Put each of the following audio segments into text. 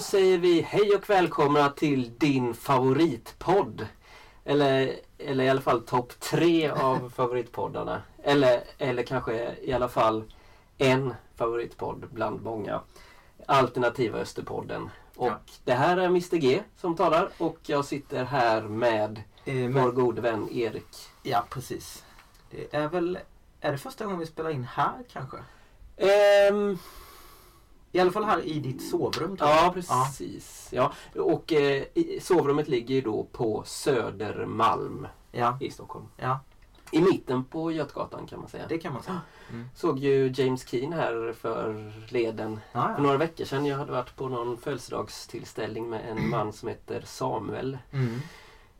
Då säger vi hej och välkomna till din favoritpodd. Eller, eller i alla fall topp tre av favoritpoddarna. Eller, eller kanske i alla fall en favoritpodd bland många. Alternativa Österpodden. Och Ja. det här är Mr G som talar och jag sitter här med Eh, vår men, gode vän Erik. ja, precis. Det är väl... Är det första gången vi spelar in här kanske? Ehm, I alla fall här i ditt sovrum ja, precis. Ja. Och eh, sovrummet ligger ju då på Södermalm Ja, i Stockholm. ja, I mitten på Götgatan kan man säga. det kan man säga. Mm. Såg ju James Keen här för leden Ja, för ja. några veckor sedan. Jag hade varit på någon födelsedagstillställning med en man som heter Samuel Mm.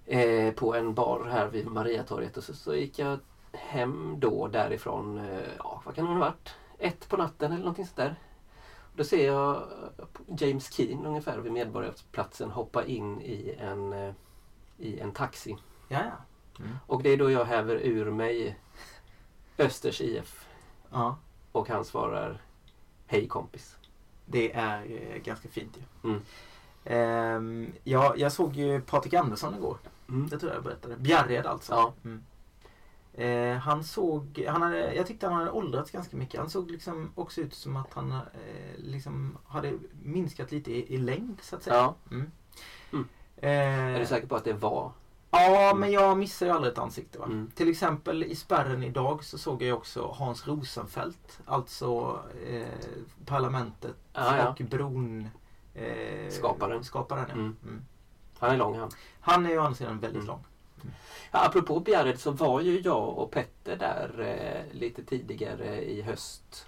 eh, på en bar här vid Mariatorget. Och så, så gick jag hem då därifrån, eh, ja vad kan det ha varit? Ett på natten eller någonting sånt där. Då ser jag eh, James Keen ungefär vid Medborgarplatsen hoppa in i en, eh, i en taxi. ja, ja. Mm. Och det är då jag häver ur mig Östers IF. ja. Och han svarar Hej kompis. Det är eh, ganska fint ju. Mm. Ehm, ja, jag såg ju Patrik Andersson igår. Mm. Det tror jag jag berättade. Bjärred alltså. Ja. Mm. Eh, han såg, han hade, jag tyckte han hade åldrats ganska mycket. Han såg liksom också ut som att han eh, liksom hade minskat lite i, i längd så att säga. ja. Mm. Mm. Eh, Är du säker på att det var? Ja, men jag missar ju aldrig ett ansikte. Va? Mm. Till exempel i spärren idag så såg jag också Hans Rosenfeldt. Alltså eh, parlamentet Ja, ja. och bron... Eh, Skaparen. Skaparen, ja. Mm. Mm. Han är lång han. Han är ju å andra sidan väldigt Mm. lång. Apropå Bjärred så var ju jag och Petter där eh, lite tidigare i höst.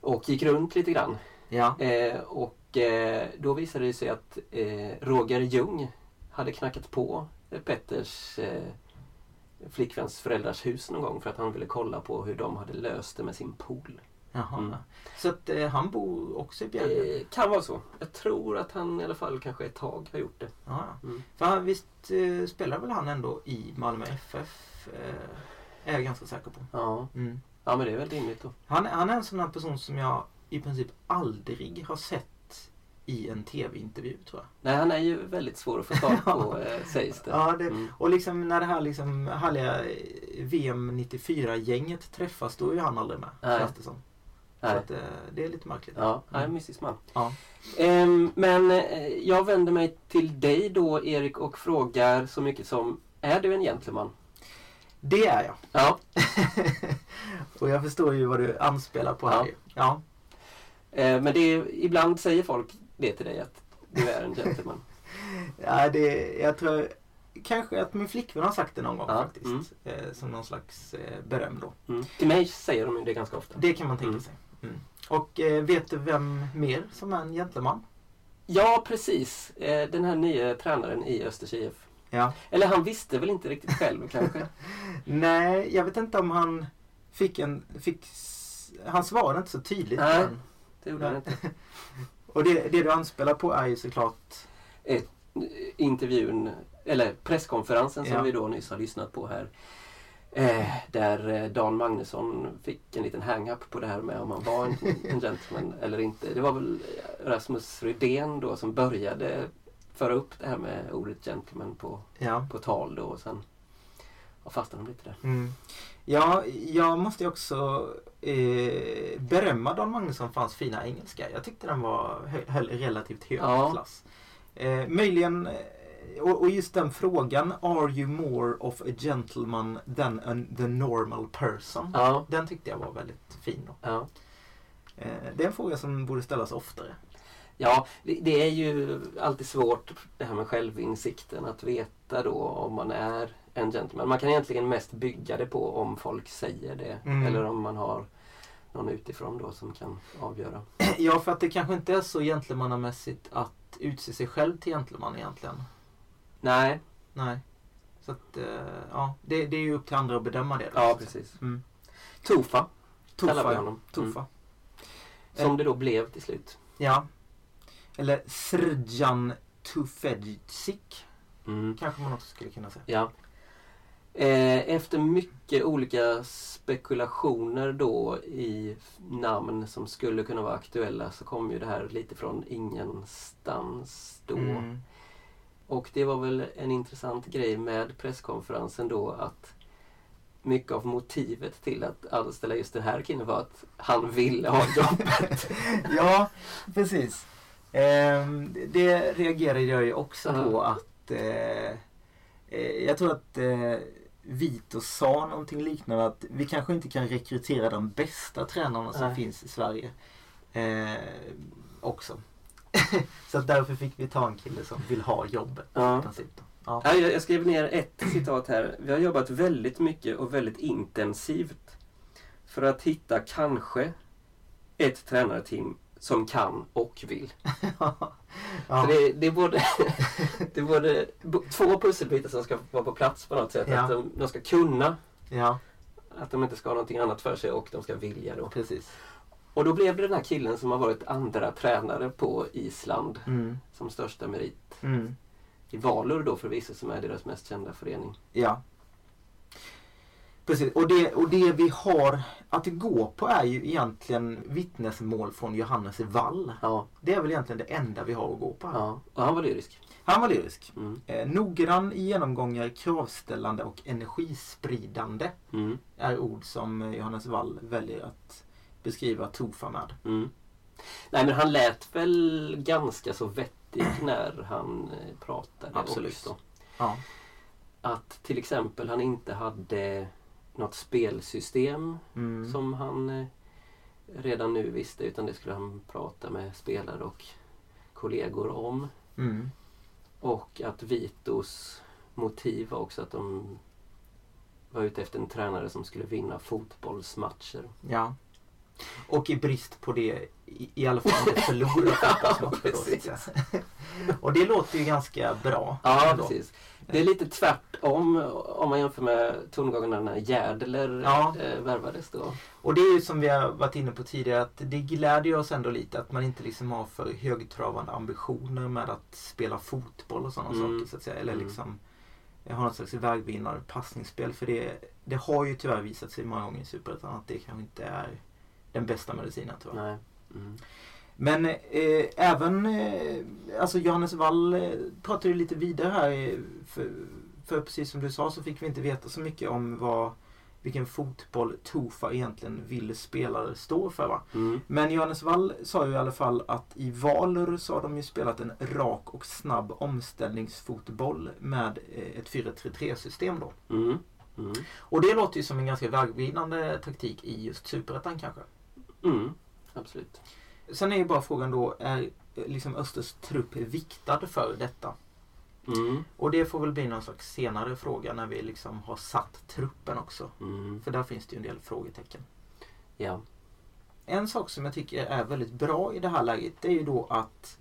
Och gick runt lite grann. Ja. Eh, och eh, då visade det sig att eh, Roger Ljung hade knackat på Petters eh, flickväns föräldrars hus någon gång för att han ville kolla på hur de hade löst det med sin pool. Jaha. Mm. Så att eh, han bor också i Bjärred? Eh, kan vara så. Jag tror att han i alla fall kanske ett tag har gjort det. Ja. Mm. För han, visst eh, spelar väl han ändå i Malmö FF? Eh, är jag ganska säker på. Ja. Mm. ja, men det är väl rimligt då. Han, han är en sån här person som jag i princip aldrig har sett i en tv-intervju tror jag. Nej, han är ju väldigt svår att få tag på eh, sägs det. Ja, det, Mm. och liksom när det här liksom härliga VM 94-gänget träffas då är ju han aldrig med. Nej. Känns det som. Så Nej. att, eh, det är lite märkligt. Ja, Mm. mystisk man. Ja. Ehm, men eh, jag vänder mig till dig då Erik och frågar så mycket som Är du en gentleman? Det är jag. Ja. och jag förstår ju vad du anspelar på här. Ja. Ja. Eh, men det är, ibland säger folk det till dig att du är en gentleman. ja det, jag tror kanske att min flickvän har sagt det någon gång Ja, faktiskt. mm. Eh, som någon slags eh, beröm då. Mm. Till mig säger de det ganska ofta. Det kan man tänka Mm. sig. Mm. Och eh, vet du vem mer som är en gentleman? Ja, precis. Eh, den här nya tränaren i Östers IF. Ja. Eller han visste väl inte riktigt själv kanske. Nej, jag vet inte om han fick en... Fick, han svarade inte så tydligt. Nej. men- Det gjorde han inte. Och det, det du anspelar på är ju såklart... Eh, intervjun, eller presskonferensen som Ja. vi då nyss har lyssnat på här. Eh, där eh, Dan Magnusson fick en liten hang-up på det här med om han var en, en gentleman eller inte. Det var väl Rasmus Rydén då som började föra upp det här med ordet gentleman på, Ja. på tal då och sen ja, fastnade de lite där. Mm. Ja, jag måste ju också eh, berömma Dan Magnusson för hans fina engelska. Jag tyckte den var relativt hög Ja. klass. Eh, möjligen, eh, och, och just den frågan, Are you more of a gentleman than a, the normal person? Ja, Den tyckte jag var väldigt fin. Ja. Eh, det är en fråga som borde ställas oftare. Ja, det, det är ju alltid svårt det här med självinsikten att veta då om man är en gentleman. Man kan egentligen mest bygga det på om folk säger det Mm. eller om man har någon utifrån då som kan avgöra. Ja, för att det kanske inte är så gentlemannamässigt att utse sig själv till gentleman egentligen. Nej, Nej. Så att, eh, ja, det, det är ju upp till andra att bedöma det. då. ja precis. Mm. Tofa kallar Tuffa, vi honom. Tuffa. Som det då blev till slut. Ja. Eller Srdjan Tufedzik Mm. kanske man också skulle kunna säga. Ja. Eh, Efter mycket olika spekulationer då i namn som skulle kunna vara aktuella så kom ju det här lite från ingenstans då. Mm. Och det var väl en intressant grej med presskonferensen då att mycket av motivet till att anställa just den här killen var att han ville ha jobbet. Ja, precis. Ehm, det reagerade jag ju också Ja. på att eh, eh, jag tror att eh, Vito sa någonting liknande att vi kanske inte kan rekrytera de bästa tränarna som Nej. finns i Sverige eh, också. Så därför fick vi ta en kille som vill ha jobbet. Ja. Ja. Ja, jag skrev ner ett citat här. Vi har jobbat väldigt mycket och väldigt intensivt för att hitta kanske ett tränarteam som kan och vill. ja. För det, det, är både, det är både två pusselbitar som ska vara på plats på något sätt. Att de, de ska kunna, ja, att de inte ska ha någonting annat för sig och de ska vilja då. precis. Och då blev det den här killen som har varit andra tränare på Island Mm. som största merit. Mm. I Valur då förvisso som är deras mest kända förening. Ja. Precis, och det, och det vi har att gå på är ju egentligen vittnesmål från Johannes Wall. Ja, Det är väl egentligen det enda vi har att gå på här. ja. och han var lyrisk. Han var lyrisk. Mm. Eh, noggrann genomgångar, kravställande och energispridande Mm. är ord som Johannes Wall väljer att beskriva Tofa med. Mm. Nej men han lät väl ganska så vettig när han eh, pratade Absolut. också. Ja. Att till exempel han inte hade något spelsystem Mm. som han eh, redan nu visste utan det skulle han prata med spelare och kollegor om. Mm. Och att Vitos motiv var också att de var ute efter en tränare som skulle vinna fotbollsmatcher. Ja. Och i brist på det i, i alla fall inte förlora fotbollsmatcher. Och det låter ju ganska bra. Ja, ändå. precis. Det är lite tvärtom om man jämför med tongångarna när Järdler Ja. eh, värvades då. Och det är ju som vi har varit inne på tidigare att det glädjer oss ändå lite att man inte liksom har för högtravande ambitioner med att spela fotboll och sådana Mm. saker så att säga. Eller Mm. liksom ha något slags vägvinnare passningsspel. För det, det har ju tyvärr visat sig många gånger i Superettan att det kanske inte är den bästa medicinen tyvärr. Mm. Men eh, även eh, alltså Johannes Wall eh, pratade ju lite vidare här. För, för precis som du sa så fick vi inte veta så mycket om vad, vilken fotboll Tofa egentligen vill spelare står för. Va? Mm. Men Johannes Wall sa ju i alla fall att i Valur så har de ju spelat en rak och snabb omställningsfotboll med eh, ett 4-3-3 system då. Mm. Mm. Och det låter ju som en ganska vägvinnande taktik i just Superettan kanske. Mm. Absolut. Sen är ju bara frågan då, är eh, liksom Östers trupp viktad för detta? Mm. Och det får väl bli någon slags senare fråga när vi liksom har satt truppen också. Mm. För där finns det ju en del frågetecken. Ja. En sak som jag tycker är väldigt bra i det här läget det är ju då att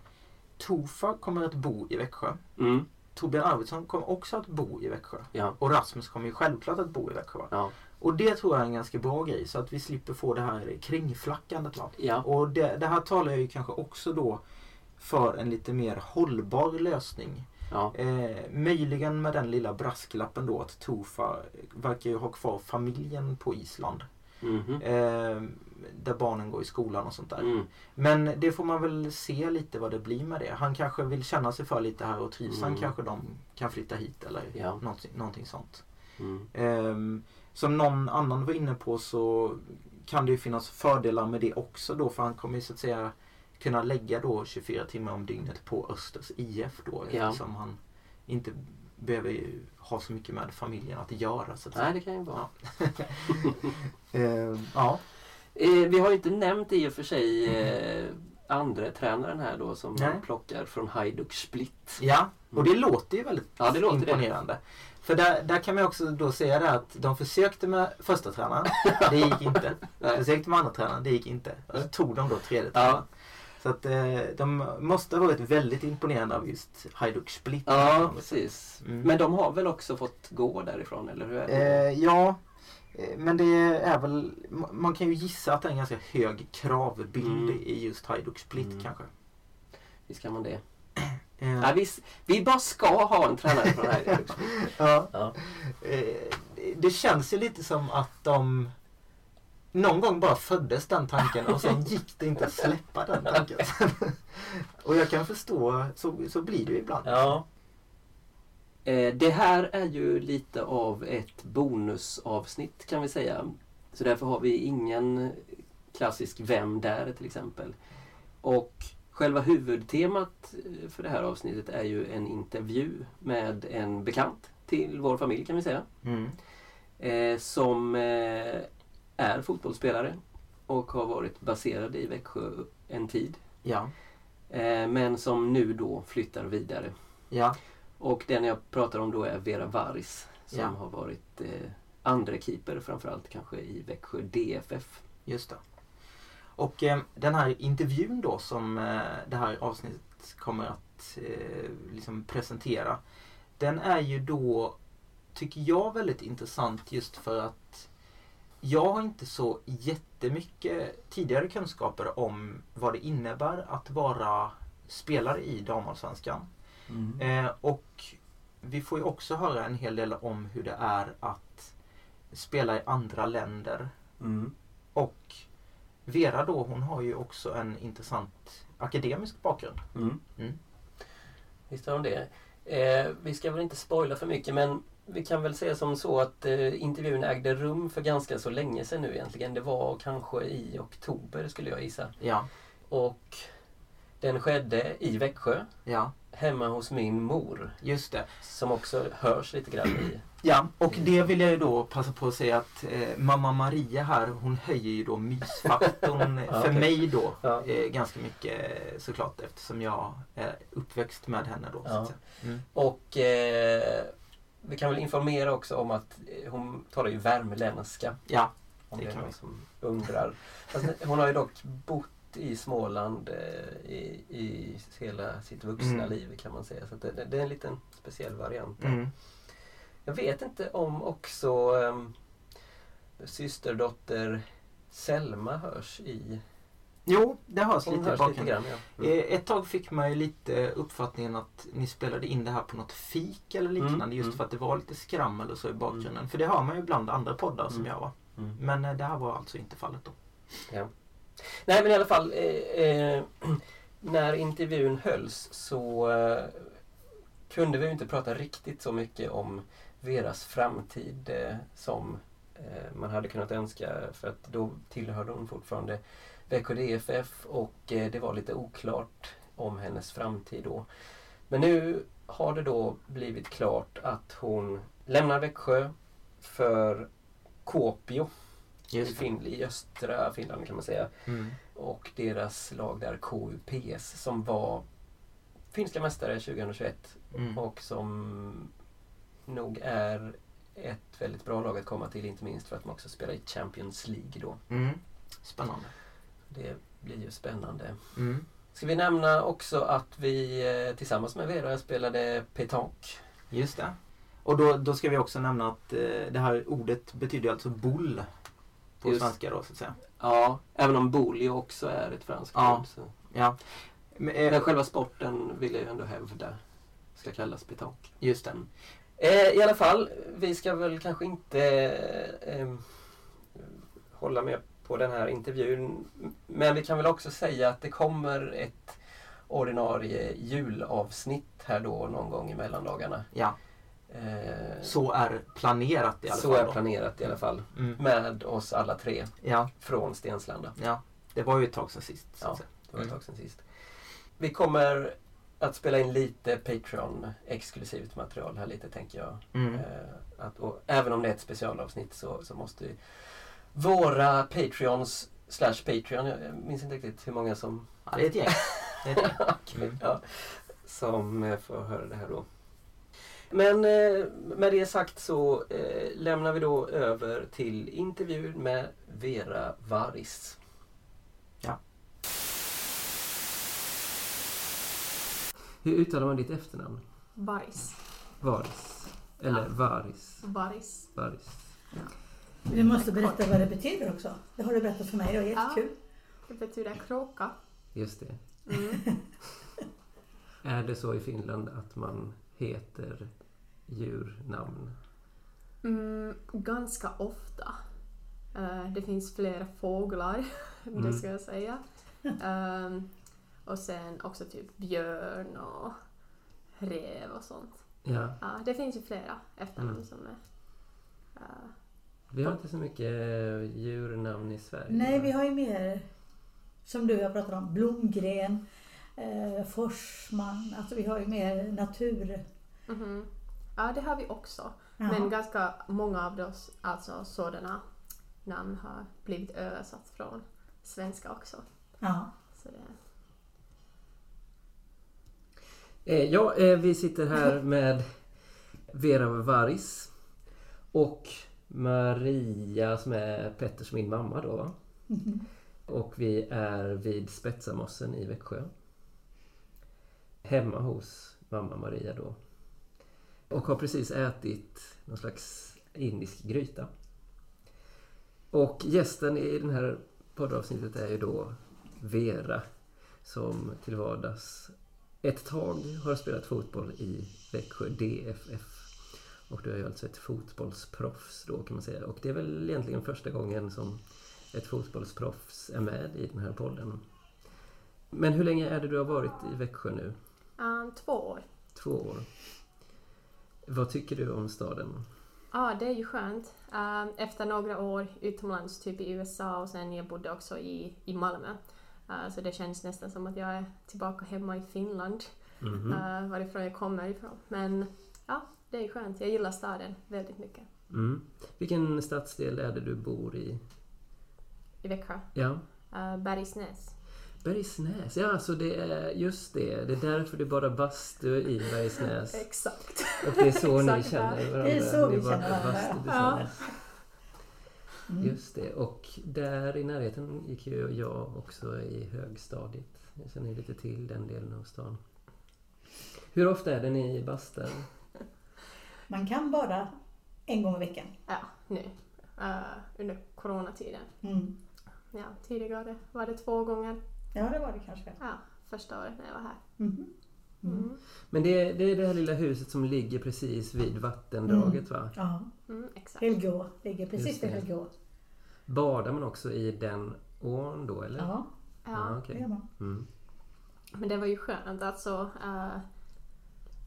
Tofa kommer att bo i Växjö. Mm. Torbjörn Arvidsson kommer också att bo i Växjö. Ja. Och Rasmus kommer ju självklart att bo i Växjö. Ja. Och det tror jag är en ganska bra grej så att vi slipper få det här kringflackandet. Va? Ja. Och det, det här talar jag ju kanske också då för en lite mer hållbar lösning. Ja. Eh, möjligen med den lilla brasklappen då att Tofa verkar ju ha kvar familjen på Island. Mhm. Eh, där barnen går i skolan och sånt där. Mm. Men det får man väl se lite vad det blir med det. Han kanske vill känna sig för lite här och trivs han Mm. kanske de kan flytta hit eller Ja. någonting, någonting sånt. Mm. Ehm, som någon annan var inne på så kan det ju finnas fördelar med det också då för han kommer ju så att säga kunna lägga då 24 timmar om dygnet på Östers IF då Ja. eftersom han inte behöver ha så mycket med familjen att göra så att Nej, det kan ju vara. Ehm, ja. Eh, vi har ju inte nämnt i och för sig eh, andra tränaren här då som Nej. man plockar från Hajduk Split. ja, och det låter ju väldigt Ja, det låter det. För där, där kan man också då säga det att de försökte med första tränaren, det gick inte. De försökte med andra tränaren, det gick inte. Och så tog de då tredje Ja. tränaren. Så att eh, de måste ha varit väldigt imponerade av just Hajduk Split. Ja, precis. Mm. Men de har väl också fått gå därifrån, eller hur? Eh, ja, eh, men det är väl, ma- man kan ju gissa att det är en ganska hög kravbild Mm. i just Hajduk Split Mm. kanske. Visst kan man det. Ja, vi, vi bara ska ha en tränare från här Högsby. ja. Ja. Eh, det känns ju lite som att de någon gång bara föddes den tanken och sen gick det inte att släppa den tanken. och jag kan förstå, så, så blir det ju ibland. Ja. Eh, Det här är ju lite av ett bonusavsnitt kan vi säga. Så därför har vi ingen klassisk Vem där till exempel. Och själva huvudtemat eh, för det här avsnittet är ju en intervju med en bekant till vår familj kan vi säga. Mm. Eh, som eh, är fotbollsspelare och har varit baserad i Växjö en tid. Ja, Eh, men som nu då flyttar vidare ja, och den jag pratar om då är Vera Varis som Ja. har varit eh, andra keeper framförallt kanske i Växjö DFF. just det. Och eh, den här intervjun då som eh, det här avsnittet kommer att eh, liksom presentera. Den är ju då, tycker jag, väldigt intressant just för att jag har inte så jättemycket tidigare kunskaper om vad det innebär att vara spelare i damallsvenskan. Eh, och vi får ju också höra en hel del om hur det är att spela i andra länder. Mm. Och Vera då, hon har ju också en intressant akademisk bakgrund. Mm. Mm. Visst har de det. Eh, vi ska väl inte spoila för mycket men vi kan väl säga som så att eh, intervjun ägde rum för ganska så länge sedan nu egentligen. Det var kanske i oktober skulle jag gissa. Ja, Och den skedde i Växjö ja, hemma hos min mor just det. som också hörs lite grann i Ja, och det vill jag ju då passa på att säga att eh, mamma Maria här, hon höjer ju då mysfaktorn Ja, för okej. mig då Ja. eh, ganska mycket eh, såklart eftersom jag är uppväxt med henne då. Ja. säga. Mm. Och eh, vi kan väl informera också om att eh, hon talar ju värmländska. Ja, Om Det det kan vi. som undrar. Fast hon har ju dock bott i Småland eh, i, i hela sitt vuxna Mm. liv kan man säga. Så det, det, är en liten speciell variant. mm. Jag vet inte om också um, systerdotter Selma hörs i... Jo, det hörs Hon lite hörs lite bakgrunden. grann ja. Mm. Eh, Ett tag fick man ju lite uppfattningen att ni spelade in det här på något fik eller liknande Mm, just mm. för att det var lite skrammel och så i bakgrunden. För det hör man ju ibland andra poddar som Mm. jag var. Mm. Men eh, det här var alltså inte fallet då. Nej men i alla fall eh, eh, när intervjun hölls så eh, kunde vi ju inte prata riktigt så mycket om Veras framtid eh, som eh, man hade kunnat önska för att då tillhörde hon fortfarande Växjö DFF och eh, det var lite oklart om hennes framtid då. Men nu har det då blivit klart att hon lämnar Växjö för Kuopio i, Just det. fin- i östra Finland kan man säga. Mm. Och deras lag där KUPS som var finska mästare 2021 Mm. och som nog är ett väldigt bra lag att komma till inte minst för att de också spelar i Champions League då. Mm. Spännande. Det blir ju spännande. Mm. Ska vi nämna också att vi eh, tillsammans med Vera spelade petanque. Just det. Och då, då ska vi också nämna att eh, det här ordet betyder alltså boll på Just. svenska då så att säga. Ja, även om bowling också är ett franskt Ja. ord. Så. Ja. Men, eh, Men själva sporten vill jag ju ändå hävda ska kallas petanque. just det. Eh, I alla fall, vi ska väl kanske inte eh, hålla med på den här intervjun. Men vi kan väl också säga att det kommer ett ordinarie julavsnitt här då någon gång i mellandagarna. Ja, Eh, så är planerat i alla så fall. är då. planerat i alla fall. Mm. Med oss alla tre Ja, från Stenslanda. ja. Det var ju ett tag sedan sist. Så Ja. Det var ett Mm. tag sedan sist. Vi kommer att spela in lite Patreon-exklusivt material här lite tänker jag. Mm. Eh, att, och även om det är ett specialavsnitt så, så måste våra Patreons slash Patreon, jag minns inte riktigt hur många som, Ja, det är ett gäng. Det är ett gäng. Okej, Mm. ja, som eh, får höra det här då. Men eh, med det sagt så eh, lämnar vi då över till intervjun med Vera Varis. Ja. Hur uttalar man ditt efternamn? Bajs. Varis? Eller Ja. Varis? Baris. Varis. Du måste berätta vad det betyder också. Det har du berättat för mig, det var jättekul. Det betyder kråka. Just det. Mm. Är det så i Finland att man heter djurnamn? Mm, ganska ofta. Eh, det finns flera fåglar, Mm. det ska jag säga. Och sen också typ björn och rev och sånt. Ja, Ja, det finns ju flera efternamn Mm. som är... eh, vi har inte så mycket djurnamn i Sverige. Nej, vi har ju mer, som du och jag pratade om, Blomgren, eh, Forsman. Alltså vi har ju mer natur... mhm. Ja, det har vi också. Ja. Men ganska många av oss, alltså sådana namn har blivit översatt från svenska också. Ja. Så det, Eh, ja, eh, vi sitter här med Vera Varis och Maria som är Petters min mamma då va? Mhm. Och vi är vid Spetsamossen i Växjö. Hemma hos mamma Maria då. Och har precis ätit någon slags indisk gryta. Och gästen i det här poddavsnittet är ju då Vera som till vardags ett tag har spelat fotboll i Växjö DFF. Och du är ju alltså ett fotbollsproffs då kan man säga. Och det är väl egentligen första gången som ett fotbollsproffs är med i den här podden. Men hur länge är det du har varit i Växjö nu? um, två år. Två år. Vad tycker du om staden? Ja, det är ju skönt. Um, efter några år utomlands, typ i USA och sen jag bodde också i, i Malmö. Uh, så det känns nästan som att jag är tillbaka hemma i Finland, Mhm. uh, varifrån jag kommer ifrån. Men ja, det är skönt. Jag gillar staden väldigt mycket. Mm. Vilken stadsdel är det du bor i? I Växjö. Ja, Uh, Bergsnäs. Bergsnäs. Ja, så det är just det. Det är därför det är bara bastu i Bergsnäs. Exakt. Och det är så ni känner varandra. Det är så Ni vi känner varandra. Mm. Just det. Och där i närheten gick ju jag också i högstadiet. Jag känner lite till den delen av stan. Hur ofta är det ni bastar? Man kan bara en gång i veckan. Ja, nu. Uh, under coronatiden. Mm. Ja, tidigare var det två gånger. Ja, det var det kanske. Ja, första året när jag var här. Mm. Mm. Men det är, det är det här lilla huset som ligger precis vid vattendraget va? Ja, Mm, exakt. Helgå ligger precis vid. Helgå. Badar man också i den ån då eller? Ja, Ja, Ja. okej. det gör man. Mm. Men det var ju skönt. Alltså, eh,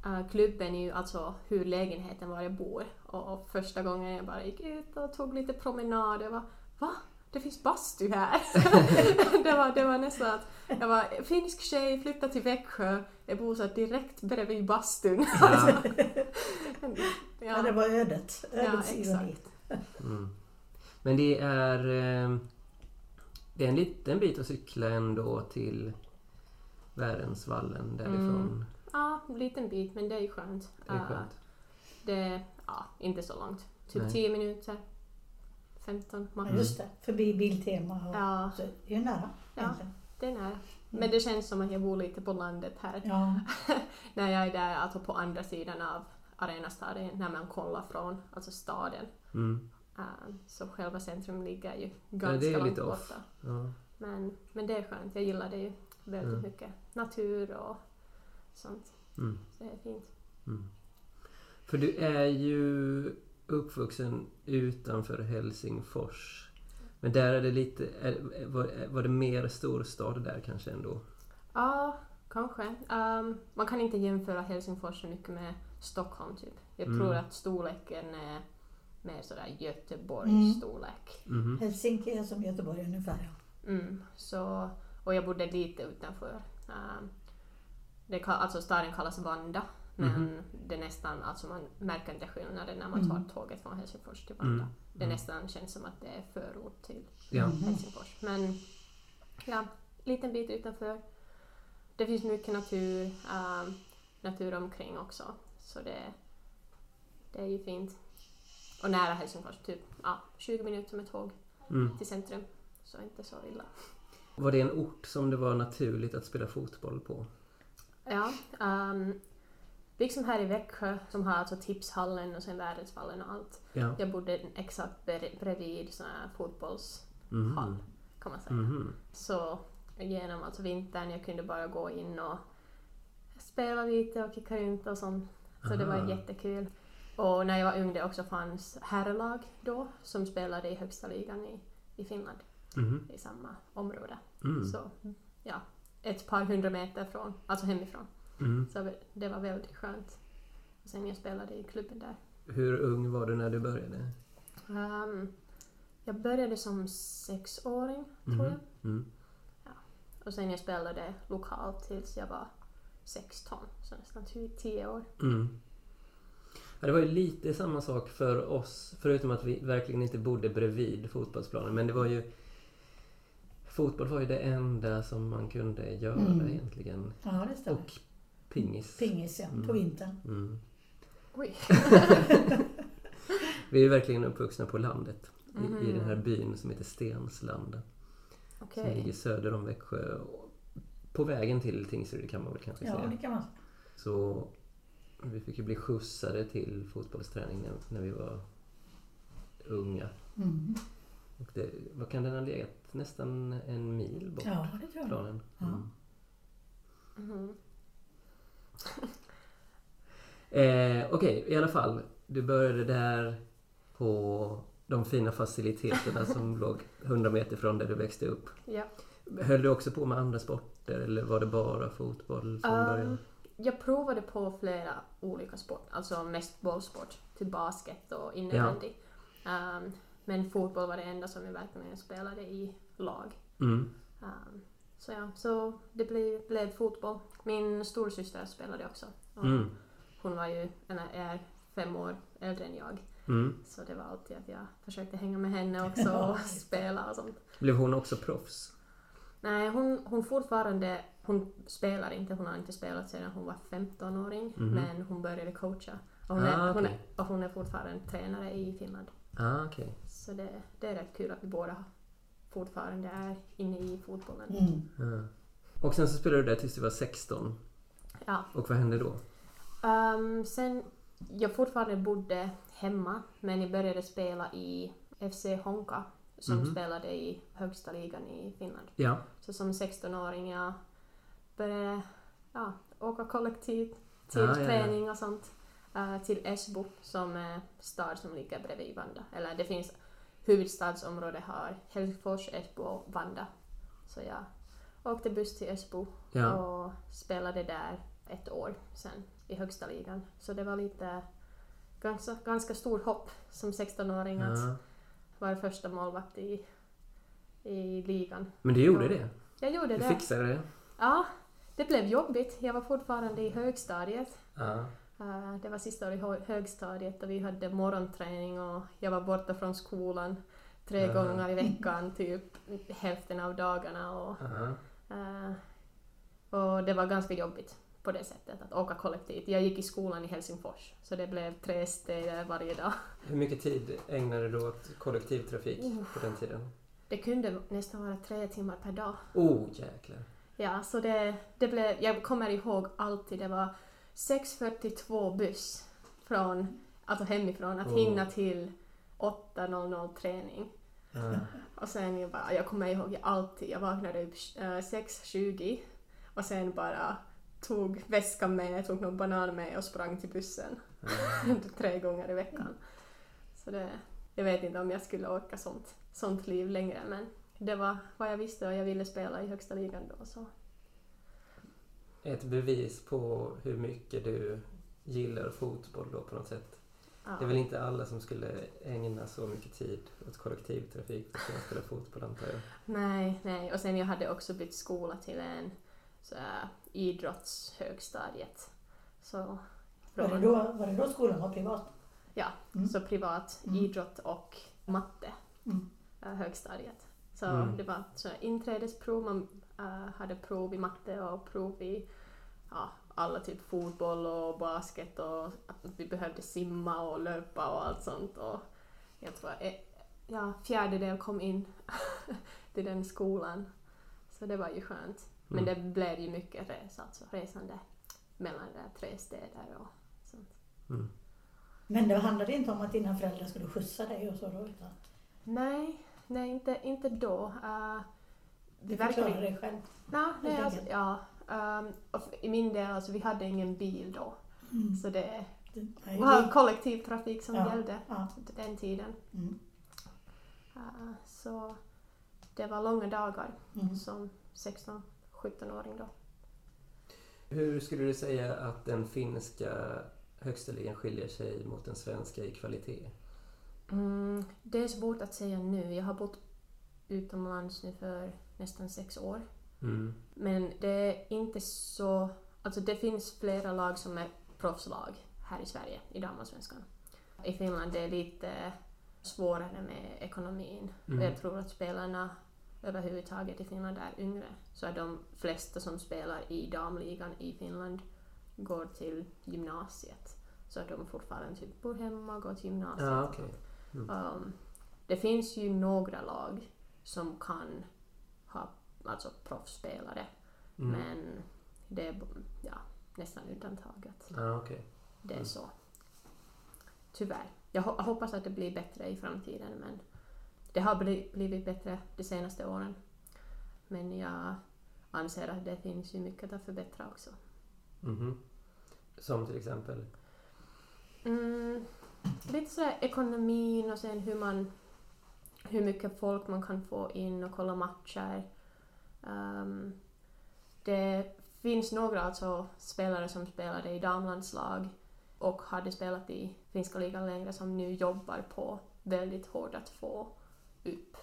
eh, klubben är ju alltså hur lägenheten var jag bor. Och, och första gången jag bara gick ut och tog lite promenad, jag var Va? Det finns bastu här! det, var, det var nästan att jag var finsk tjej, flyttade till Växjö, jag bor så direkt bredvid bastun. Ja. Ja, det var ödet. Ja, Ödets ironi. exakt. Mm. Men det är... eh, Det är en liten bit att cykla ändå till Värensvallen därifrån. Mm. Ja, en liten bit, men det är skönt. Det är skönt. det är ja, inte så långt. Typ Nej. 10 minuter. 15 Ja, max. just det. Förbi Biltema. Och, Ja, så det är nära Ja. egentligen. det är nära. Men det känns som att jag bor lite på landet här. Ja. När jag är där, alltså på andra sidan av Arenastaden, när man kollar från alltså staden. Mm. Eh, så själva centrum ligger ju det ganska är långt lite off. borta. Ja. Men, men det är skönt, jag gillar det ju väldigt Mm. mycket. Natur och sånt. Mm. Så det är fint. Mm. För du är ju uppvuxen utanför Helsingfors. Men där är det lite... Är, var, var det mer storstad där kanske ändå? Ja, kanske. Ehm, man kan inte jämföra Helsingfors så mycket med Stockholm typ. Jag Mm. tror att storleken är mer sådär Göteborgs Mm. storlek. Mhm. Helsinki är som Göteborg ungefär. Mm, så, och jag bodde lite utanför. Um, det, alltså staden kallas Vanda, men Mhm. det är nästan, alltså man märker inte skillnaden när man tar Mm. tåget från Helsingfors till Vanda. Mm. Det Mm. nästan känns som att det är förort till Ja. Mhm. Helsingfors. Men ja, liten bit utanför. Det finns mycket natur, um, natur omkring också. Så det, det är ju fint. Och nära Helsingfors, typ ja, 20 minuter med tåg Mm. till centrum. Så inte så illa. Var det en ort som det var naturligt att spela fotboll på? Ja, um, liksom här i Växjö som har alltså tipshallen och sen Världsvallen och allt. Ja. Jag bodde exakt bre- bredvid sån här fotbollshall Mhm. kan man säga. Mhm. Så genom alltså vintern jag kunde bara gå in och spelade lite och kickade runt och sånt. Så det var Aha. jättekul. Och när jag var ung det också fanns herrlag då som spelade i högsta ligan i, i Finland Mhm. i samma område. Mm. Så ja, ett par hundra meter från, alltså hemifrån. Mm. Så det var väldigt skönt. Och sen jag spelade i klubben där. Hur ung var du när du började? Ehm, jag började som sexåring, tror Mhm. jag. Mm. Och sen jag spelade lokalt tills jag var 16, så nästan 10 år. Mm. Ja, det var ju lite samma sak för oss, förutom att vi verkligen inte bodde bredvid fotbollsplanen. Men det var ju... Fotboll var ju det enda som man kunde göra Mm. egentligen. Ja, det stämmer. Och pingis. Pingis ja, Mm. på vintern. Mm. Oj. Vi är verkligen uppvuxna på landet. I, I den här byn som heter Stenslanda. Som Okej. ligger söder om Växjö. På vägen till Tingsryd kan man väl kanske Ja, säga. det kan man. Så vi fick ju bli skjutsade till fotbollsträning när, när vi var unga. Mm. Och det, vad kan den ha legat? Nästan en mil bort Ja, det tror jag. planen. Ja. Mm. Eh, Okej, i alla fall. Du började där på de fina faciliteterna som låg 100 meter från där du växte upp. Ja. Höll du också på med andra sporter eller var det bara fotboll från Um, början? Jag provade på flera olika sport, alltså mest bollsport, till basket och innebandy. Ehm, men fotboll var det enda som jag verkligen spelade i lag. Mm. Ehm, så ja, så det blev, blev fotboll. Min storasyster spelade också. Och Mm. Hon var ju, eller är fem år äldre än jag. Mm. Så det var alltid att jag försökte hänga med henne också och spela och sånt. Blev hon också proffs? Nej, hon, hon fortfarande, hon spelar inte, hon har inte spelat sedan hon var 15-åring. Mhm. Men hon började coacha. Och hon, är, Ah, hon, är, och hon är fortfarande tränare i Finland. Ah, okej. Så det, det är rätt kul att vi båda fortfarande är inne i fotbollen. Mm. Ja. Och sen så spelade du där tills du var 16. Ja. Och vad hände då? Ehm, sen, jag fortfarande bodde hemma, men jag började spela i FC Honka som Mhm. spelade i högsta ligan i Finland. Ja. Så som 16-åring jag började ja, åka kollektivt till Ah, ja, ja. träning och sånt. eh, till Esbo som är stad som ligger bredvid Vanda. Eller det finns huvudstadsområde har Helsingfors, Esbo och Vanda. Så jag åkte buss till Esbo Ja. och spelade där ett år sen i högsta ligan. Så det var lite ganska, ganska stor hopp som 16-åring att ja. vara första målvakt i, i ligan. Men du gjorde Ja. det? Jag gjorde Du det. fixade det? Ja, det blev jobbigt. Jag var fortfarande i högstadiet. Ja. Eh, Det var sista året i hö- högstadiet och vi hade morgonträning och jag var borta från skolan tre Aha. gånger i veckan, typ hälften av dagarna. Och, Aha. Eh, och det var ganska jobbigt på det sättet, att åka kollektivt. Jag gick i skolan i Helsingfors, så det blev tre städer varje dag. Hur mycket tid ägnade du åt kollektivtrafik Oh. på den tiden? Det kunde nästan vara tre timmar per dag. Oh, jäklar. Ja, så det, det blev, jag kommer ihåg alltid, det var 6.42 buss från, alltså hemifrån, att Åh. hinna till 8.00 träning. Ja. Och sen jag bara, jag kommer ihåg jag alltid, jag vaknade upp eh, 6.20 och sen bara tog väskan med, tog någon banan med och sprang till bussen. Tre gånger i veckan. Så det, jag vet inte om jag skulle orka sånt, sånt liv längre men det var vad jag visste och jag ville spela i högsta ligan då så. Ett bevis på hur mycket du gillar fotboll då på något sätt. Ja. Det är väl inte alla som skulle ägna så mycket tid åt kollektivtrafik för att spela fotboll antar jag. Nej, nej. Och sen jag hade också bytt skola till en så här, idrottshögstadiet. Så, Var det, då, var det då skolan var privat? Ja, Mm. så privat, Mm. idrott och matte. Mm. eh, högstadiet. Så Mm. det var så här inträdesprov, man eh, hade prov i matte och prov i ja, alla typ fotboll och basket och att vi behövde simma och löpa och allt sånt. Och jag tror eh, ja, fjärdedel kom in till den skolan. Så det var ju skönt. Men Mm. det blev ju mycket resa, alltså resande mellan de tre städer och sånt. Mm. Men det handlade inte om att dina föräldrar skulle skjutsa dig och så då? Utan Nej, nej inte, inte då. Uh, du förklarade dig själv? nej, nej, alltså, ja, och f- i min del, alltså vi hade ingen bil då. Mm. Så det Det- var kollektivtrafik som Ja. gällde Ja. den tiden. Mm. Eh, så det var långa dagar Mm. som 16-17-åring då. Hur skulle du säga att den finska högsta ligan skiljer sig mot den svenska i kvalitet? Mm, det är svårt att säga nu. Jag har bott utomlands nu för nästan sex år. Mm. Men det är inte så... Alltså det finns flera lag som är proffslag här i Sverige i damallsvenskan. I Finland det är lite svårare med ekonomin. Mm. Jag tror att spelarna överhuvudtaget i Finland är yngre. Så är de flesta som spelar i damligan i Finland går till gymnasiet. Så att de fortfarande typ bor hemma och går till gymnasiet. Ja, okej. Um, det finns ju några lag som kan alltså proffsspelare, Mm. men det är ja, nästan undantaget. Ja, okej. Det är Mm. så. Tyvärr. Jag ho- hoppas att det blir bättre i framtiden, men det har bli- blivit bättre de senaste åren. Men jag anser att det finns ju mycket att förbättra också. Mhm. Som till exempel? Mm, lite sådär ekonomin och sen hur man hur mycket folk man kan få in och kolla matcher. Ehm, det finns några alltså spelare som spelade i damlandslag och hade spelat i finska ligan längre som nu jobbar på väldigt hårt att få upp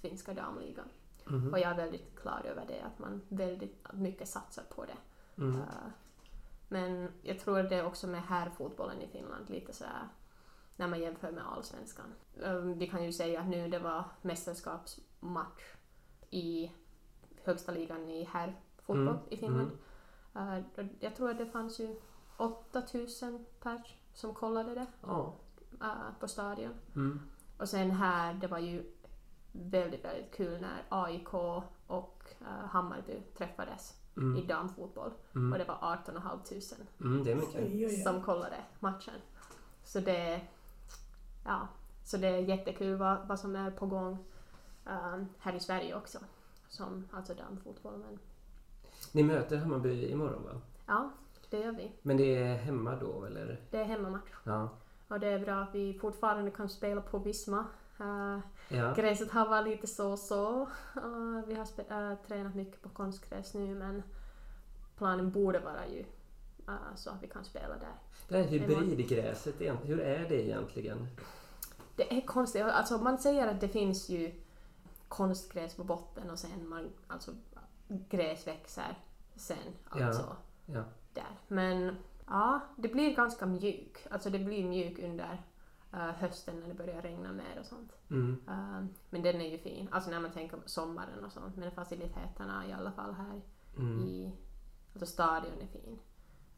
finska damligan. Mhm. Och jag är väldigt klar över det, att man väldigt mycket satsar på det. Mm. Uh, Men jag tror att det är också med herrfotbollen i Finland lite sådär när man jämför med allsvenskan. Um, Vi kan ju säga att nu det var mästerskapsmatch i högsta ligan i herrfotboll Mm, i Finland. Uh, då- Jag tror att det fanns ju 8000 pers som kollade det Ja. uh, på stadion. Mm. Och sen här, det var ju väldigt, väldigt kul när AIK och uh, Hammarby träffades i Mm. damfotboll. Och Mm. det var 18 500 Mm, det är mycket. Som kollade matchen. Så det, ja, så det är jättekul vad, vad som är på gång um, här i Sverige också. Som alltså damfotboll. Men Ni möter Hammarby imorgon va? ja, det gör vi. Men det är hemma då eller? Det är hemmamatch. Ja. Och det är bra att vi fortfarande kan spela på Visma. Uh, Ja. Gräset har varit lite så och så. Uh, vi har uh, tränat mycket på konstgräs nu men planen borde vara ju så att vi kan spela där. Det här hybridgräset, hur är det egentligen? Det är konstigt. Alltså man säger att det finns ju konstgräs på botten och sen man, alltså gräs växer sen. Ja. Alltså Ja. där. Men ja, det blir ganska mjuk. Alltså det blir mjuk under eh, hösten när det börjar regna mer och sånt. Mm. Eh, men den är ju fin. Alltså när man tänker på sommaren och sånt. Men faciliteterna i alla fall här Mm. i alltså stadion är fin.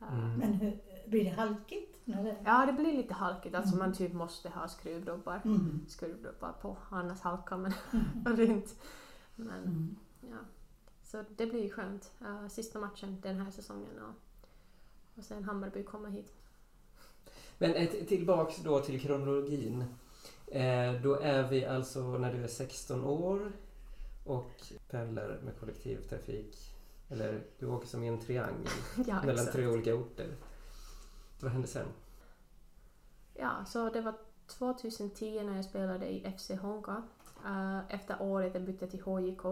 Eh, Mm. Men hur, blir det halkigt? Det... Ja, det blir lite halkigt. Alltså Mm. man typ måste ha skruvdubbar. Mm. skruvdubbar på, annars halkar man Mm. runt. Men Mm. ja, så det blir ju skönt. Uh, sista matchen den här säsongen och, och sen Hammarby kommer hit. Men ett, tillbaks då till kronologin. Eh, då är vi alltså när du är 16 år och pendlar med kollektivtrafik. Eller du åker som i en triangel ja, mellan exakt. tre olika orter. Vad hände sen? Ja, så det var 2010 när jag spelade i FC Honka. Uh, efter året jag bytte till HJK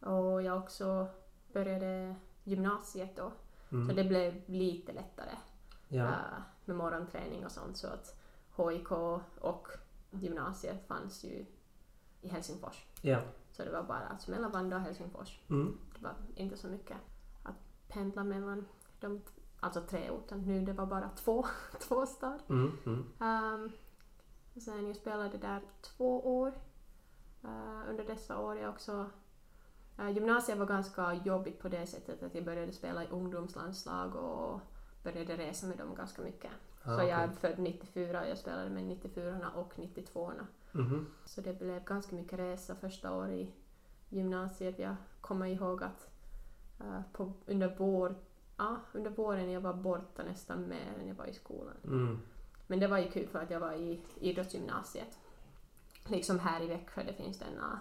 och jag också började gymnasiet då. Så Mm. det blev lite lättare. Ja. äh, med morgonträning och sånt. Så att HIK och gymnasiet fanns ju i Helsingfors. ja. Så det var bara alltså mellan Vanda och Helsingfors. Mm. Det var inte så mycket att pendla mellan de alltså tre orterna. Nu det var bara två, två stad. Mm. Mm. Um, sen jag spelade där två år. Uh, under dessa år jag också uh, Gymnasiet var ganska jobbigt på det sättet att jag började spela i ungdomslandslag och började resa med dem ganska mycket. Ah, så jag är född 94 och jag spelade med 94 och 92 Mhm. Så det blev ganska mycket resa första året i gymnasiet. Jag kommer ihåg att uh, på, under, vår, ja, under våren jag var borta nästan mer än jag var i skolan. Mm. Men det var ju kul för att jag var i idrottsgymnasiet. Liksom här i Växjö, det finns denna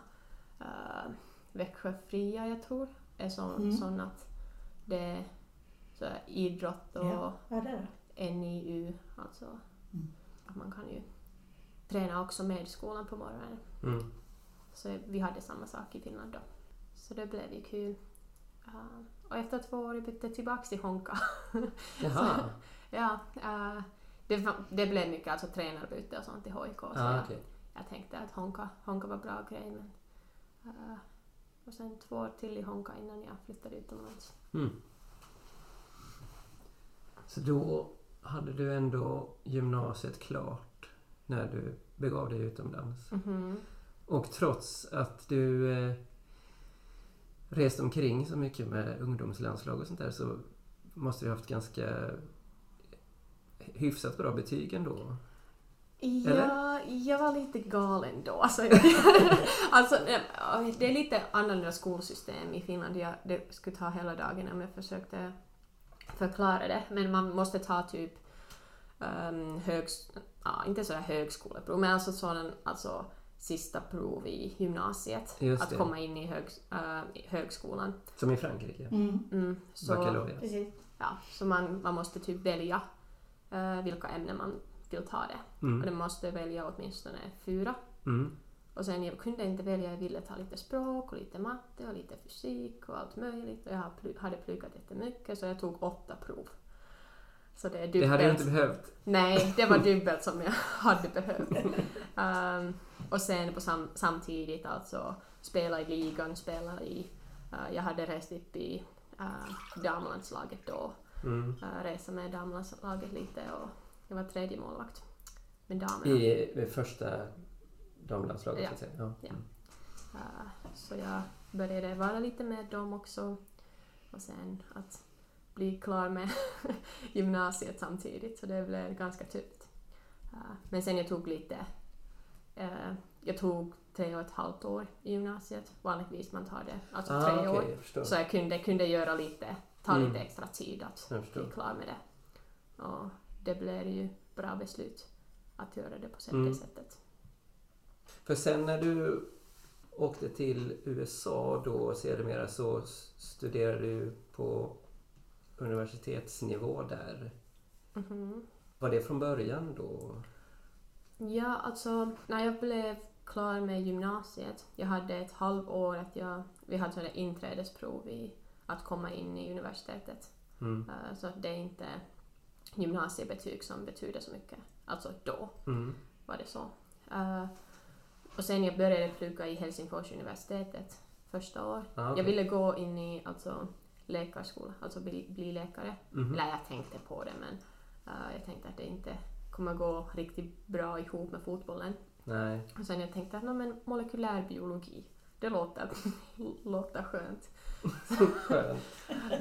uh, Växjö Fria, jag tror, är så, Mm. sån att det är så här idrott och Ja, ja det är det. NIU, alltså Mm. att man kan ju träna också med skolan på morgonen. Mm. Så vi hade samma sak i Finland då. Så det blev ju kul. Uh, och efter två år bytte jag tillbaks till Honka. Jaha. ja, uh, det, det blev mycket alltså tränarbyte och sånt i HIK. Så Ah, jag, okej. jag tänkte att Honka, Honka var bra grej. Men, uh, och sen två år till i Honka innan jag flyttade utomlands. Mm. Så då hade du ändå gymnasiet klart när du begav dig utomlands. Mhm. Och trots att du eh, reste omkring så mycket med ungdomslandslag och sånt där så måste du ha haft ganska hyfsat bra betyg ändå. Ja, jag var lite galen då. Alltså, alltså, eh, det är lite annorlunda skolsystem i Finland. Jag, det skulle ta hela dagen om jag försökte förklara det. Men man måste ta typ um, högs, ja, inte så här högskoleprov, men alltså sådan, alltså sista prov i gymnasiet. Just att det. komma in i, högs, äh, högskolan. Som i Frankrike. Mm, Mm, så, ja, så man, man måste typ välja eh, vilka ämnen man vill ta det. Och Mm. den måste välja åtminstone fyra. Mm. Och sen jag kunde inte välja, jag ville ta lite språk och lite matte och lite fysik och allt möjligt. Och jag hade pluggat jättemycket så jag tog åtta prov. Så det är Det dubbelt. hade du inte behövt. Nej, det var dubbelt som jag hade behövt. Ehm, och sen på sam- samtidigt alltså spela i ligan, spela i... eh, jag hade rest upp i uh, damlandslaget då. Mm. Uh, resa med damlandslaget lite och jag var tredje målvakt med damerna. I det första damlandslaget Ja. så att säga. Ja. Ja. Uh, så jag började vara lite med dem också. Och sen att bli klar med gymnasiet samtidigt, så det blev ganska tufft. Uh, men sen jag tog lite... Uh, jag tog tre och ett halvt år i gymnasiet. Vanligtvis man tar det, alltså Ah, tre okej, år. jag. Så jag kunde, kunde göra lite, ta Mm. lite extra tid att bli klar med det. Och det blev ju bra beslut att göra det på det Mm. sättet. För sen när du åkte till USA då sedermera så studerade du på universitetsnivå där. Mhm. Var det från början då? Ja, alltså när jag blev klar med gymnasiet, jag hade ett halvår att jag, vi hade sådana inträdesprov i att komma in i universitetet. Mm. Eh, så det är inte gymnasiebetyg som betyder så mycket. Alltså då Mm. var det så. Eh, och sen jag började plugga i Helsingfors universitetet första år. Ah, okej. Jag ville gå in i alltså, läkarskola, alltså bli, bli läkare. Mhm. Eller jag tänkte på det men eh, jag tänkte att det inte kommer gå riktigt bra ihop med fotbollen. Nej. Och sen jag tänkte att "Nå, men molekylär biologi, det låter, låter skönt. Skönt.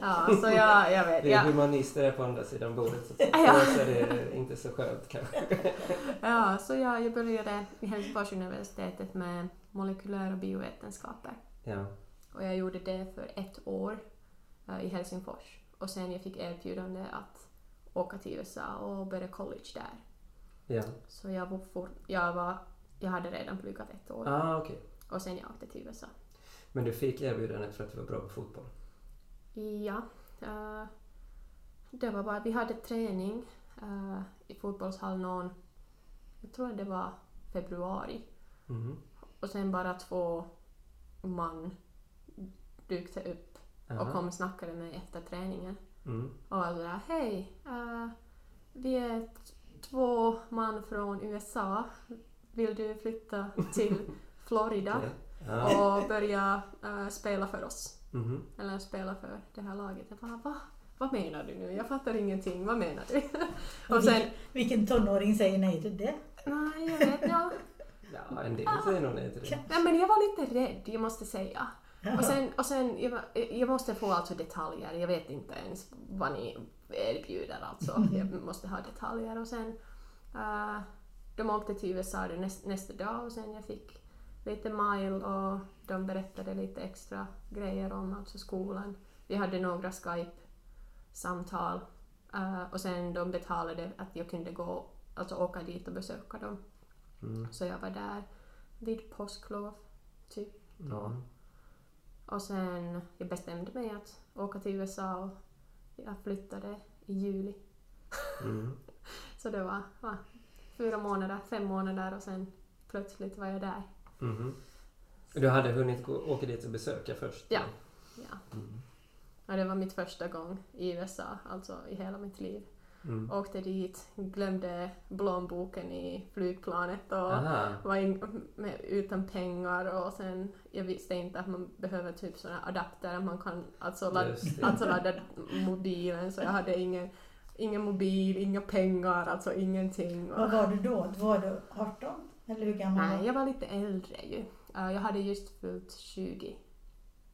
Ja, så jag, jag vet. Det är Ja, humanister där på andra sidan bordet. Så för oss är det inte så skönt kanske. ja, så jag, jag började i Helsingfors universitetet med molekylära biovetenskaper. Ja. Och jag gjorde det för ett år i Helsingfors. Och sen jag fick erbjudande att åka till USA och börja college där. Ja. Så jag var, for, jag var jag hade redan pluggat ett år. Ah, okej. Och sen jag åkte till USA. Men du fick erbjudandet för att du var bra på fotboll? Ja. eh, det var bara, vi hade träning eh, i fotbollshall någon, jag tror det var februari. Mhm. Och sen bara två man dykte upp och Aha. kom och snackade med mig efter träningen. Mm. Och var sådär, hej, eh, vi är två man från USA. Vill du flytta till Florida och börja eh, spela för oss? Mhm. Eller spela för det här laget. Jag bara, va? Vad menar du nu? Jag fattar ingenting. Vad menar du? och sen, Vilken, vilken tonåring säger nej till det? nej jag vet ja. Ja, en del säger nog nej till det. Nej men jag var lite rädd, jag måste säga. Och sen, och sen jag, jag måste få alltså detaljer. Jag vet inte ens vad ni erbjuder alltså. Jag måste ha detaljer. Och sen uh, de åkte till USA näst, nästa dag och sen jag fick lite mail och de berättade lite extra grejer om alltså skolan. Vi hade några Skype-samtal uh, och sen de betalade att jag kunde gå, alltså åka dit och besöka dem. Mm. Så jag var där vid påsklov, typ. Ja. Och sen jag bestämde mig att åka till USA och jag flyttade i juli. Mm. Så det var va, fyra månader, fem månader och sen plötsligt var jag där. Mhm. Du hade hunnit gå, åka dit och besöka först? Ja. Ja. Mm. Ja, det var mitt första gång i USA, alltså i hela mitt liv. Mm. Åkte dit, glömde blomboken i flygplanet och Aha. var in, med, utan pengar och sen jag visste inte att man behöver typ sådana adapter man kan alltså, det. alltså ladda mobilen så jag hade ingen, ingen mobil, inga pengar, alltså ingenting. Vad var du då? Var du 18? Eller hur gammal Nej, jag var lite äldre ju. Uh, jag hade just fyllt 20.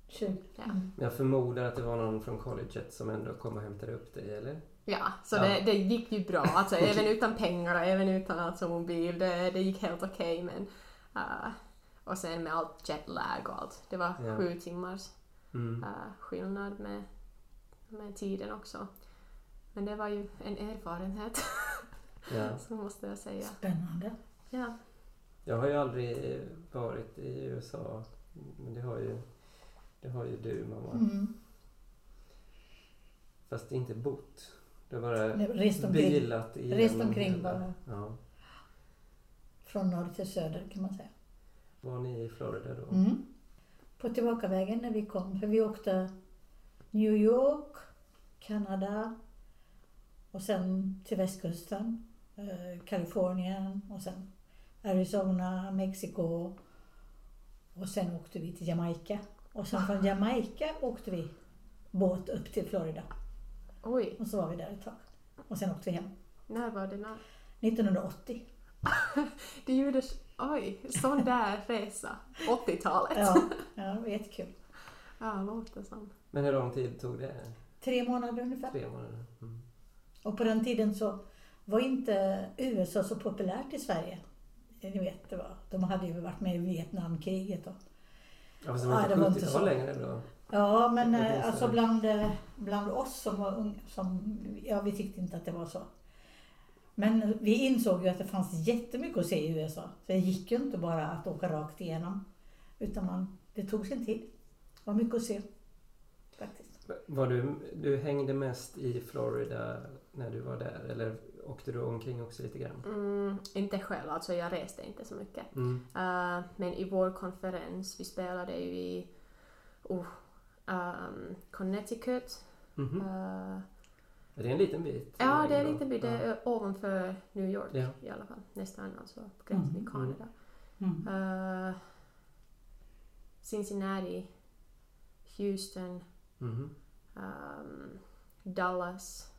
20? Ja. Mm. Jag förmodar att det var någon från colleget som ändå kom och hämtade upp dig, eller? Ja, så Ja. Det, det gick ju bra. Alltså, även utan pengar och även utan alltså, mobil. Det, det gick helt okej. men uh, och sen med allt jetlag och allt. Det var Ja. sju timmars Mm. uh, skillnad med, med tiden också. Men det var ju en erfarenhet, Ja. så måste jag säga. Spännande. Ja. Jag har ju aldrig varit i USA. Men det har ju, det har ju du, mamma. Mm. Fast inte bott. Har bara Rest omkring, bilat igenom rest omkring hela- bara. Ja. Från norr till söder kan man säga. Var ni i Florida då? Mm. På tillbakavägen när vi kom, för vi åkte New York, Kanada och sen till västkusten, eh, Kalifornien och sen Arizona, Mexiko och sen åkte vi till Jamaica. Och sen från Jamaica åkte vi båt upp till Florida Oj, och så var vi där ett tag. Och sen åkte vi hem. när var det? När? 1980. Det gjordes, oj, sån där resa. 80-talet. Ja, ja det var jättekul. Ja, låter som. Men hur lång tid tog det? Tre månader ungefär. Tre månader? Mm. Och på den tiden så var inte USA så populärt i Sverige. Ni vet, det var, de hade ju varit med i Vietnamkriget. Och, Ja, fast det Ja, var inte inte 70-tal så. längre då? ja, men eh, alltså bland, eh, bland oss som var unga, som, ja vi tyckte inte att det var så. Men vi insåg ju att det fanns jättemycket att se i USA. Så det gick ju inte bara att åka rakt igenom. Utan man, det tog sin tid. Det var mycket att se. Faktiskt. Var du, du hängde mest i Florida när du var där? Eller åkte du omkring också lite grann? Mm, inte själv, alltså jag reste inte så mycket. Mm. Uh, men i vår konferens, vi spelade ju i oh, um, Connecticut. Mhm. Uh, Är det en liten bit? ja, det är då? lite bit, det är ovanför New York Ja. i alla fall. Nästan alltså på gränsen Mm, till Kanada. Mm. Uh, Cincinnati, Houston, Mhm. um, Dallas.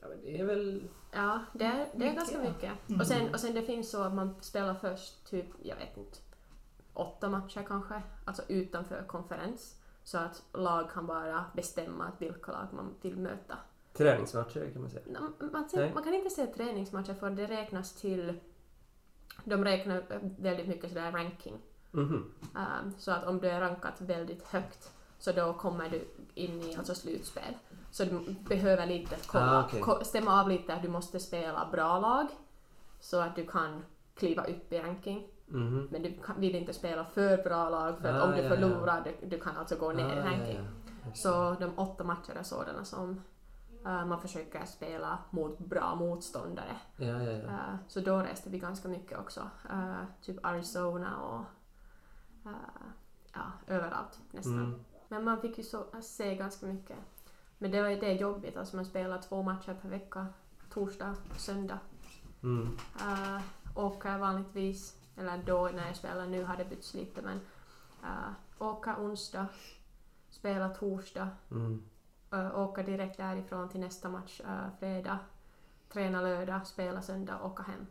Ja, men det är väl... Ja, det är, det är Mycket, ganska ja. mycket. Mm. Och, sen, och sen det finns så att man spelar först typ, jag vet inte, åtta matcher kanske, alltså utanför konferens. Så att lag kan bara bestämma att vilka lag man vill möta. Träningsmatcher kan man säga. Nå, Man, Nej. man kan inte säga träningsmatcher för det räknas till, de räknar väldigt mycket sådär ranking. Mhm. Um, så att om du är rankat väldigt högt så då kommer du in i alltså slutspel. Så du behöver lite kolla, Ah, okej. ko- stämma av lite att du måste spela bra lag så att du kan kliva upp i ranking. Mhm. Men du vill inte spela för bra lag för att Ah, om du ja, ja. förlorar du, du kan alltså gå ner i Ah, ja, ranking. ja. Så de åtta matcher är sådana som uh, man försöker spela mot bra motståndare. Ja, ja, ja. Uh, så då reste vi ganska mycket också. Uh, typ Arizona och ja, överallt nästan. Mm. Men man fick ju så, se ganska mycket. Men det, var, det jobbigt, alltså man spelar två matcher per vecka. Torsdag och söndag. Mm. Åka vanligtvis, eller då när jag spelar nu har det bytts lite men uh, åka onsdag, spela torsdag, Mm. uh, åka direkt därifrån till nästa match uh, fredag, träna lördag, spela söndag, åka hem.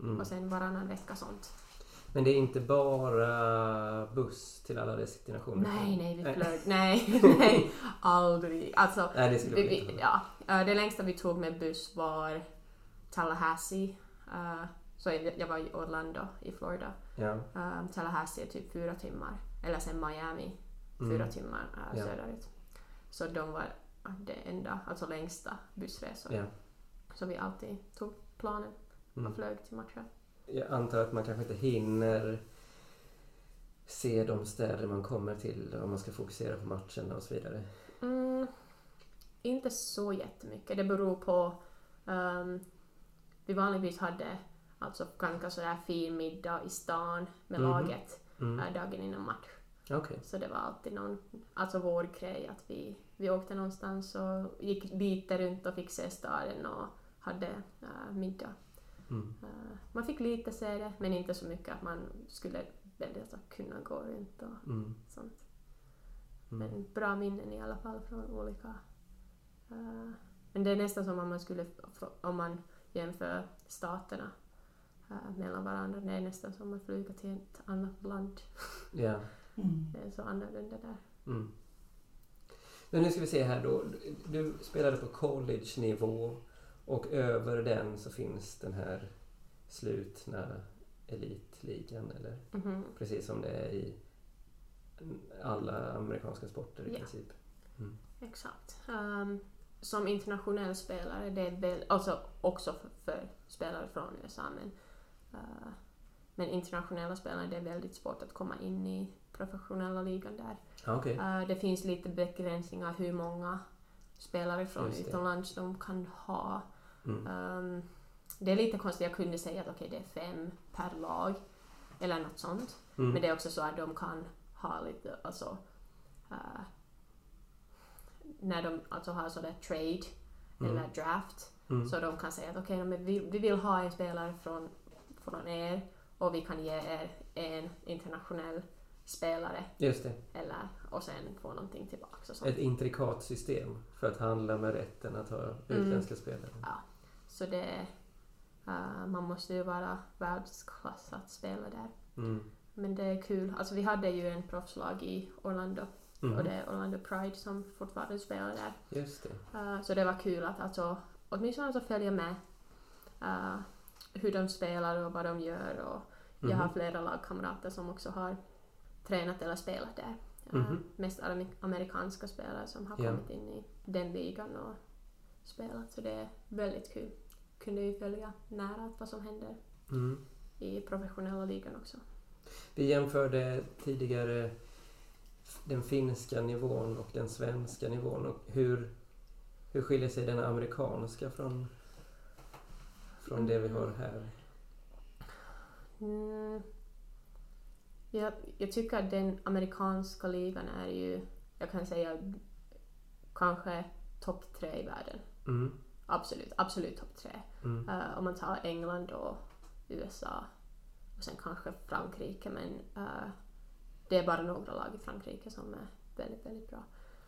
Mm. Och sen varannan vecka sånt. Men det är inte bara buss till alla destinationer? Nej, nej, vi flög. Nej, nej, aldrig. Alltså, Nej, det skulle vi, vi, ja, det längsta vi tog med buss var Tallahassee. Så jag, var i Orlando i Florida. Ja. Uh, Tallahassee är typ fyra timmar. Eller sen Miami, Mm. fyra timmar uh, Ja. söderut. Så de var det enda, alltså längsta bussresor. Ja. Så vi alltid tog planen och Mm. flög till matcher. Jag antar att man kanske inte hinner se de städer man kommer till om man ska fokusera på matcherna och så vidare. Mm, inte så jättemycket. Det beror på... ehm, vi vanligtvis hade alltså ganska sådär fin middag i stan med Mhm. laget Mm. äh, dagen innan match. Okej. Så det var alltid någon, alltså vår grej att vi, vi åkte någonstans och gick lite runt och fick se staden och hade äh, middag. Mm. Äh, man fick lite se det, men inte så mycket att man skulle väldigt att kunna gå runt och Mm. sånt. Mm. Men bra minnen i alla fall från olika... äh, men det är nästan som om man skulle, om man jämför staterna äh, mellan varandra, det är nästan som att flyga till ett annat land. Ja. Mm. Det är så annorlunda där. Mm. Men nu ska vi se här då. Du spelade på college-nivå och över den så finns den här slutna elitligan eller Mhm. precis som det är i alla amerikanska sporter i Ja. princip. Exakt. Ehm, som internationell spelare, det är väl, alltså också för, för spelare från USA, men, eh, men internationella spelare, det är väldigt svårt att komma in i professionella ligan där. Ja, okej. Eh, det finns lite begränsningar hur många spelare från utomlands de kan ha. Mm. Ehm, det är lite konstigt, jag kunde säga att okej, det är fem per lag, eller något sånt. Mm. Men det är också så att de kan ha lite, alltså, eh, när de alltså har sådär trade Mm. eller draft, Mm. så de kan säga att okej, men vi, vi vill ha en spelare från, från er och vi kan ge er en internationell spelare Just det. eller, och sen få någonting tillbaka. Och sånt. Ett intrikat system för att handla med rätten att ha utländska spelare. Så det, eh, man måste ju vara världsklass att spela där. Mm. Men det är kul. Alltså vi hade ju en proffslag i Orlando Mm. och det är Orlando Pride som fortfarande spelar där. Just det. Eh, så det var kul att alltså, åtminstone alltså följa med eh, hur de spelar och vad de gör. Och Jag Mhm. har flera lagkamrater som också har tränat eller spelat där. Mhm. Mest amer- amerikanska spelare som har kommit in i den ligan och spelat. Så det är väldigt kul. Kunde ju följa nära vad som händer Mm. i professionella ligan också. Vi jämförde tidigare den finska nivån och den svenska nivån. Och hur, hur skiljer sig den amerikanska från, från det vi har här? Mm. Jag, jag tycker att den amerikanska ligan är ju, jag kan säga, kanske topp tre i världen. Mm. Absolut, absolut topp tre. Mm. Eh, om man tar England och USA och sen kanske Frankrike men eh, det är bara några lag i Frankrike som är väldigt, väldigt bra.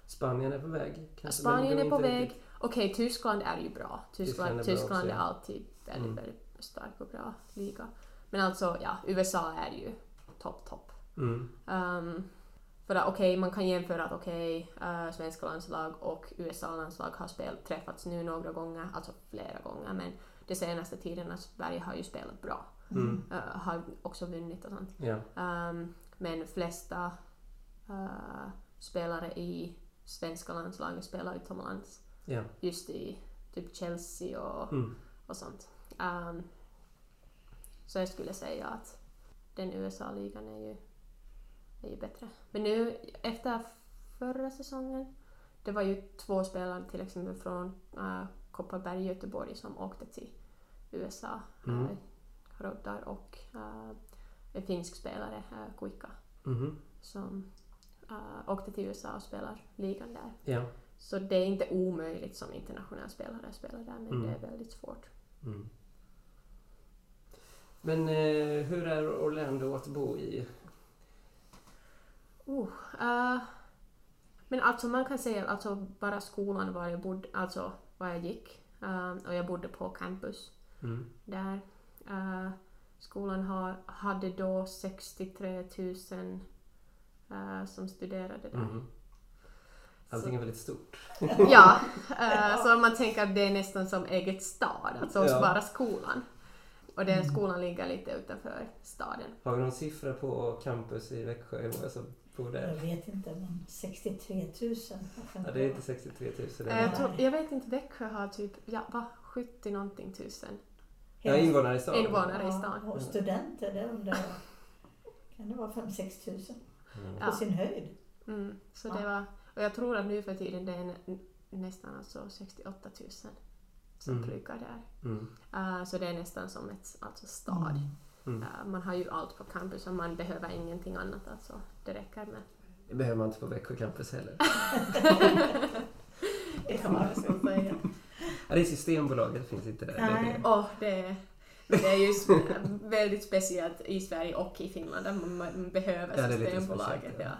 Spanien är på väg. kanske, Spanien är på väg. Okej, Tyskland är ju bra. Tyskland Tyskland, är bra Tyskland är alltid väldigt, Mm. väldigt stark och bra liga. Men alltså, ja, USA är ju topp, topp. Mm. Um, för att okej, man kan jämföra att okej, eh, svenska landslag och USA-landslag har spel, träffats nu några gånger, alltså flera gånger, men de senaste tiden att Sverige har ju spelat bra. Mm. eh, har också vunnit och sånt. Ja. Um, men flesta eh, spelare i svenska landslaget spelar utomlands. Ja. Just i typ Chelsea och, Mm. och sånt. Um, så jag skulle säga att den USA-ligan är ju, är ju bättre. Men nu efter förra säsongen, det var ju två spelare till exempel från uh, Kopparberg Göteborg som åkte till USA. Mm. Uh, Roddar och uh, en finsk spelare, uh, Kuikka, Mhm. som uh, åkte till USA och spelar ligan där. Ja. Så det är inte omöjligt som internationell spelare att spela där, men Mm. det är väldigt svårt. Mm. Men eh, hur är Orlando att bo i? Uh, eh, men alltså man kan säga alltså bara skolan var jag bodde, alltså var jag gick. eh, och jag bodde på campus Mm. där. Eh, skolan har, hade då 63 000 eh, som studerade där. Mhm. Allting är väldigt stort. Ja, så man tänker att det är nästan som eget stad, alltså Ja. bara skolan. Och den skolan ligger lite utanför staden. Har vi någon siffra på campus i Växjö? Hur många som bor Jag där? vet inte, men 63 000. vad kan Ja, det är inte 63 000. Det Eh, är Jag, tror, jag vet inte, Växjö har typ, ja va, 70 någonting tusen ja, invånare i staden. invånare i stan. Ja, och studenter, det undrar jag. Kan det vara 5-6 000 Mm. På sin höjd? Mm, så Ja. det var, och jag tror att nu för tiden det är nästan alltså 68 000 som Mm. pluggar där. Mm. Eh, så det är nästan som ett alltså stad. Mm. Eh, man har ju allt på campus och man behöver ingenting annat. Alltså. Det räcker med. Det behöver man inte på Växjö campus heller. det kan man nästan säga. Ja, det är Systembolaget finns inte där. Det är Nej. det. Det, är- det är ju väldigt speciellt i Sverige och i Finland där man, man behöver Ja, det Systembolaget. ja.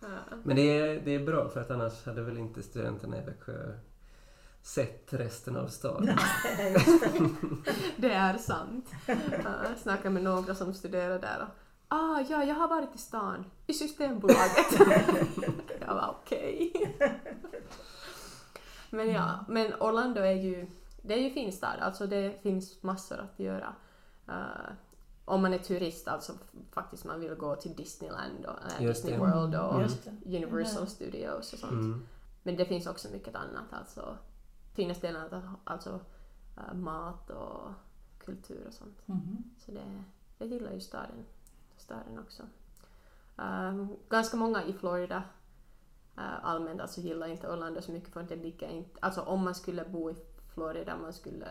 Ja. Men det är, det är bra för att annars hade väl inte studenterna i Växjö sett resten av staden. Det. Är sant. Jag snackade med några som studerar där och Ah, ja, jag har varit i stan. I Systembolaget. jag var okej. men ja, men Orlando är ju, det är ju fin stad. Alltså det finns massor att göra. Eh, om man är turist, alltså faktiskt man vill gå till Disneyland och Just Disney. World och. Universal. Studios och sånt. Mm. Men det finns också mycket annat, alltså fina ställen, att- alltså eh, mat och kultur och sånt. Mhm. Så det, jag gillar ju staden, staden också. Ehm, ganska många i Florida uh, allmänt alltså gillar inte Orlando så mycket för att det ligger inte, alltså om man skulle bo i Florida man skulle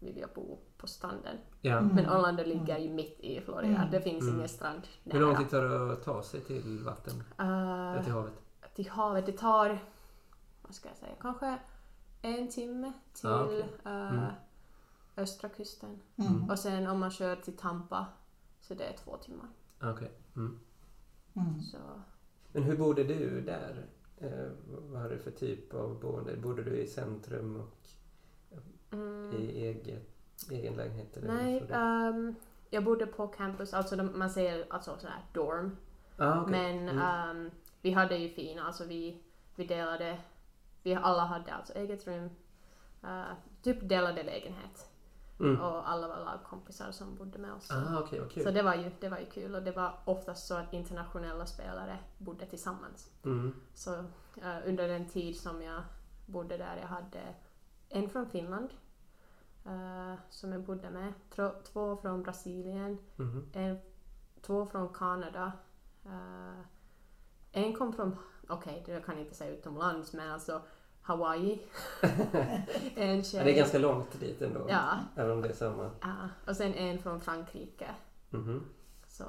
vilja bo på stranden. Ja. Mm. Men Orlando ligger ju mitt i Florida, Mm. det finns Mm. ingen strand Hur lång nära. tid tar det att ta sig till vatten? Eller till havet? till havet. Det tar, vad ska jag säga, kanske en timme till Ah, okej. eh, Mm. östra kusten. Mm. Och sen om man kör till Tampa så det är två timmar. Okej. Mm. Mm. Så, Men hur bodde du där? Eh, vad hade du för typ av boende? Bodde du i centrum och mm, i eget, egen lägenhet? Eller nej, ehm, jag bodde på campus, alltså de, man säger alltså sådär dorm. ah, okej. Men Mm. ehm, vi hade ju fina, alltså vi, vi delade, vi alla hade alltså eget rum. eh, typ delade lägenhet. Mm. Och alla var lagkompisar som bodde med oss. Ah, vad kul. Så det var, ju, det var ju kul och det var oftast så att internationella spelare bodde tillsammans. Mm. Så eh, under den tid som jag bodde där, jag hade en från Finland eh, som jag bodde med, två från Brasilien, Mhm. en, två från Kanada, eh, en kom från, okej det kan jag inte säga utomlands men alltså Hawaii. en tjej. Ja, det är ganska långt dit ändå. Ja, Även om det är samma. ja, och sen en från Frankrike. Mhm. Så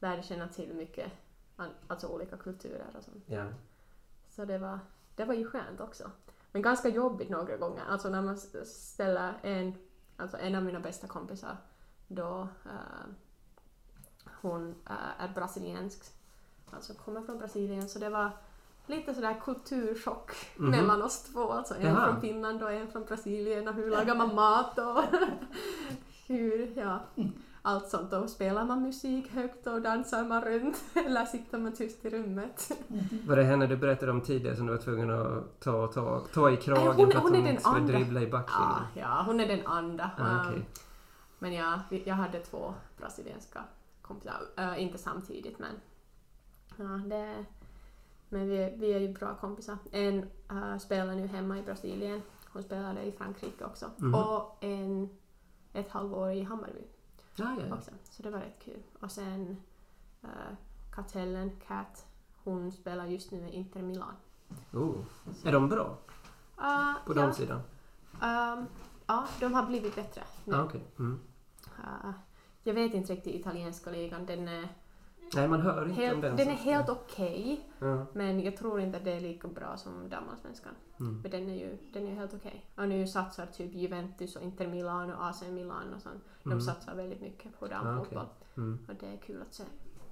lärde känna till mycket, alltså olika kulturer och sånt. Ja. Så det var, det var ju skönt också. Men ganska jobbigt några gånger. Alltså när man ställer en, alltså en av mina bästa kompisar, då eh, hon eh, är brasiliansk, alltså kommer från Brasilien, så det var lite sådär kulturchock Mhm. mellan oss två. Alltså en Jaha. från Finland och en från Brasilien och hur lagar man mat och hur, ja, allt sånt. Och spelar man musik högt och dansar man runt eller sitter man tyst i rummet. Var det henne du berättade om tidigare som du var tvungen att ta, ta, ta i kragen Nej, hon- för att hon hon skulle andra. dribbla i backlinjen? Ja, ja, hon är den andra. Ah. Um, men ja, jag hade två brasilianska kompisar. Uh, inte samtidigt men... Ja, det, men vi, vi är ju bra kompisar. En uh, spelar nu hemma i Brasilien. Hon spelade i Frankrike också. Mhm. Och en ett halvår i Hammarby Ja, ja, ja. också. Så det var rätt kul. Och sen uh, Kartellen, Kat, hon spelar just nu i Inter Milan. Oh. Är de bra Uh, på ja, damsidan? um, ja, de har blivit bättre nu. Ah, okej. Mm. Uh, jag vet inte riktigt italienska ligan. Den är Nej, man hör inte om helt, den. den är helt okej, Ja. men jag tror inte att det är lika bra som damallsvenskan. Mm. Men den är ju, den är helt okej. Och nu satsar typ Juventus och Inter Milan och AC Milan och sånt. De Mm. satsar väldigt mycket på Ah, damfotboll. Mm. Och det är kul att se.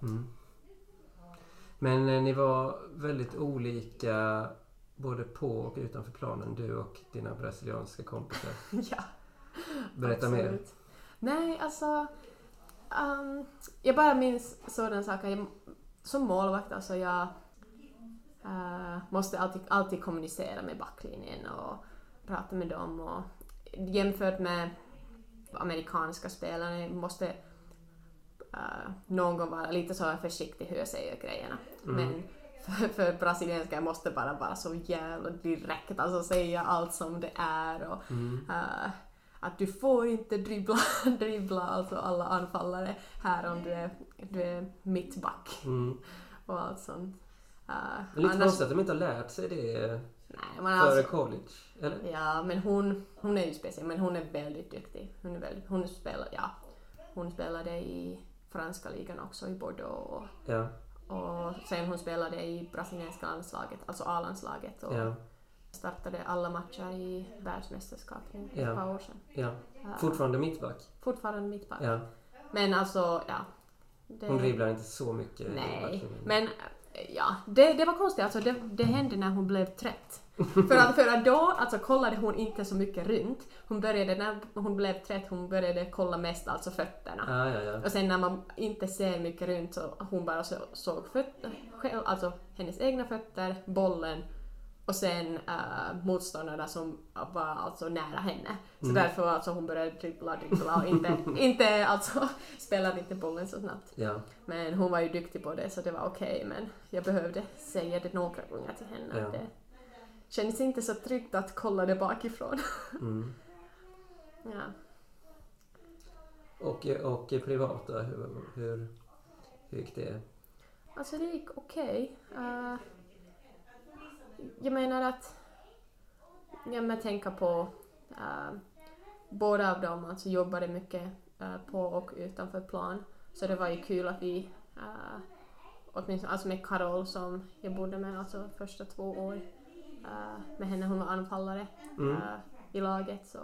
Mm. Men eh, ni var väldigt olika både på och utanför planen, du och dina brasilianska kompisar. ja, Berätta mer. absolut. Nej, alltså... Um, jag bara minns sådana saker. Som målvakt, alltså jag eh, måste alltid, alltid kommunicera med backlinjen och prata med dem. Och jämfört med amerikanska spelarna jag måste uh, någon gång vara lite så försiktig hur jag säger grejerna. Mm. Men för, för brasilianska jag måste bara vara så jävla direkt, alltså säga allt som det är. Och, Mm. Eh, att du får inte dribbla, dribbla alltså alla anfallare här om du är, du är mittback Mm. och allt sånt. Uh, Men lite konstigt att de inte har lärt sig det Nej, men Före alltså, college? Eller? ja, men hon, hon är ju speciell, men hon är väldigt duktig. Hon, är väldigt, hon, spelar, ja, hon spelade i franska ligan också, i Bordeaux. Och, Ja, och sen hon spelade i brasilianska landslaget, alltså A-landslaget. Och ja, startade alla matcher i världsmästerskapet för Ja. ett par år sedan. ja. Fortfarande mittback? fortfarande mittback. Ja. Men alltså, ja. Det, Hon dribblar inte så mycket. Nej, men ja, det, det var konstigt. Alltså, det, det hände när hon blev trött. för, att, för att då alltså, kollade hon inte så mycket runt. Hon började, när hon blev trött, hon började kolla mest alltså fötterna. Ah, ja, ja. Och sen när man inte ser mycket runt så hon bara så, såg fötter, alltså hennes egna fötter, bollen och sen äh, motståndarna som var alltså nära henne. Så Mm. därför alltså hon började dribbla, dribbla och inte, inte alltså spelade inte bollen så snabbt. ja. Men hon var ju duktig på det så det var okej men jag behövde säga det några gånger till henne. Ja. Det kändes inte så tryggt att kolla det bakifrån. Mm. ja. Och, och privat då? Hur, hur, hur gick det? Alltså det gick okej. Eh, jag menar att... Ja, men tänka på... Uh, båda av dem alltså jobbade mycket eh, på och utanför plan. Så det var ju kul att vi... Uh, åtminstone alltså med Carol som jag bodde med alltså första två år. eh, med henne, hon var anfallare Mm. i laget. Så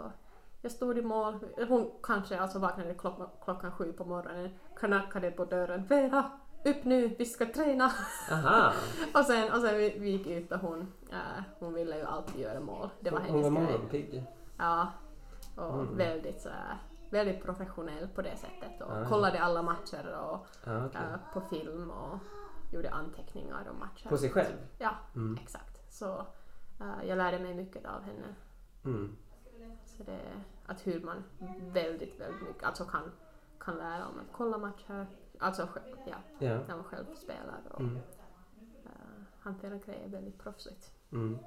jag stod i mål. Hon kanske alltså vaknade klockan, klockan sju på morgonen, knackade på dörren. Vera, upp nu, vi ska träna! Aha! och sen, och sen vi, vi gick ut och hon, eh, hon ville ju alltid göra mål. Det var hon var hennes grej. morgonpigg. Ja. Och Mm. väldigt så här, väldigt professionell på det sättet. Och Ah, kollade alla matcher och, Ah, okej. eh, på film och gjorde anteckningar om matcher. På sig själv? Ja, Mm. exakt. Så eh, jag lärde mig mycket av henne. Mm. Så det att hur man väldigt, väldigt mycket alltså kan, kan lära om att kolla matcher, alltså ja, Ja. när man själv spelar och Mm. uh, hantera grejer väldigt proffsigt. Mm.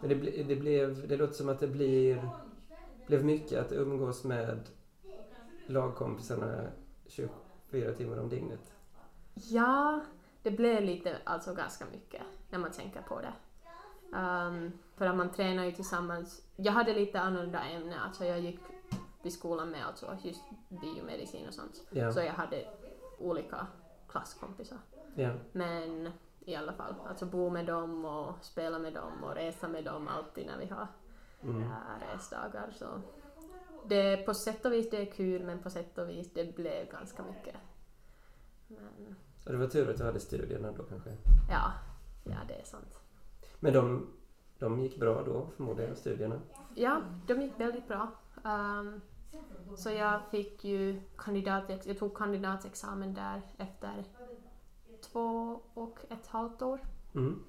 Men det, ble, det, blev, det låter som att det blir, blev mycket att umgås med lagkompisarna 24 timmar om dygnet. Ja, det blev lite, alltså ganska mycket när man tänker på det. Ehm, för att man tränar ju tillsammans. Jag hade lite annorlunda ämne, alltså jag gick vid skolan med alltså just biomedicin och sånt. Ja. Så jag hade olika klasskompisar. Ja. Men i alla fall, alltså bo med dem och spela med dem och resa med dem alltid när vi har Mm. äh, resdagar. Så det, på sätt och vis det är kul men på sätt och vis det blev ganska mycket. Men det var tur att du hade studierna då kanske. ja, ja det är sant. Men de, de gick bra då förmodligen, studierna? Ja, de gick väldigt bra. Ehm, så jag fick ju kandidat, jag tog kandidatexamen där efter två och ett halvt år. Mm.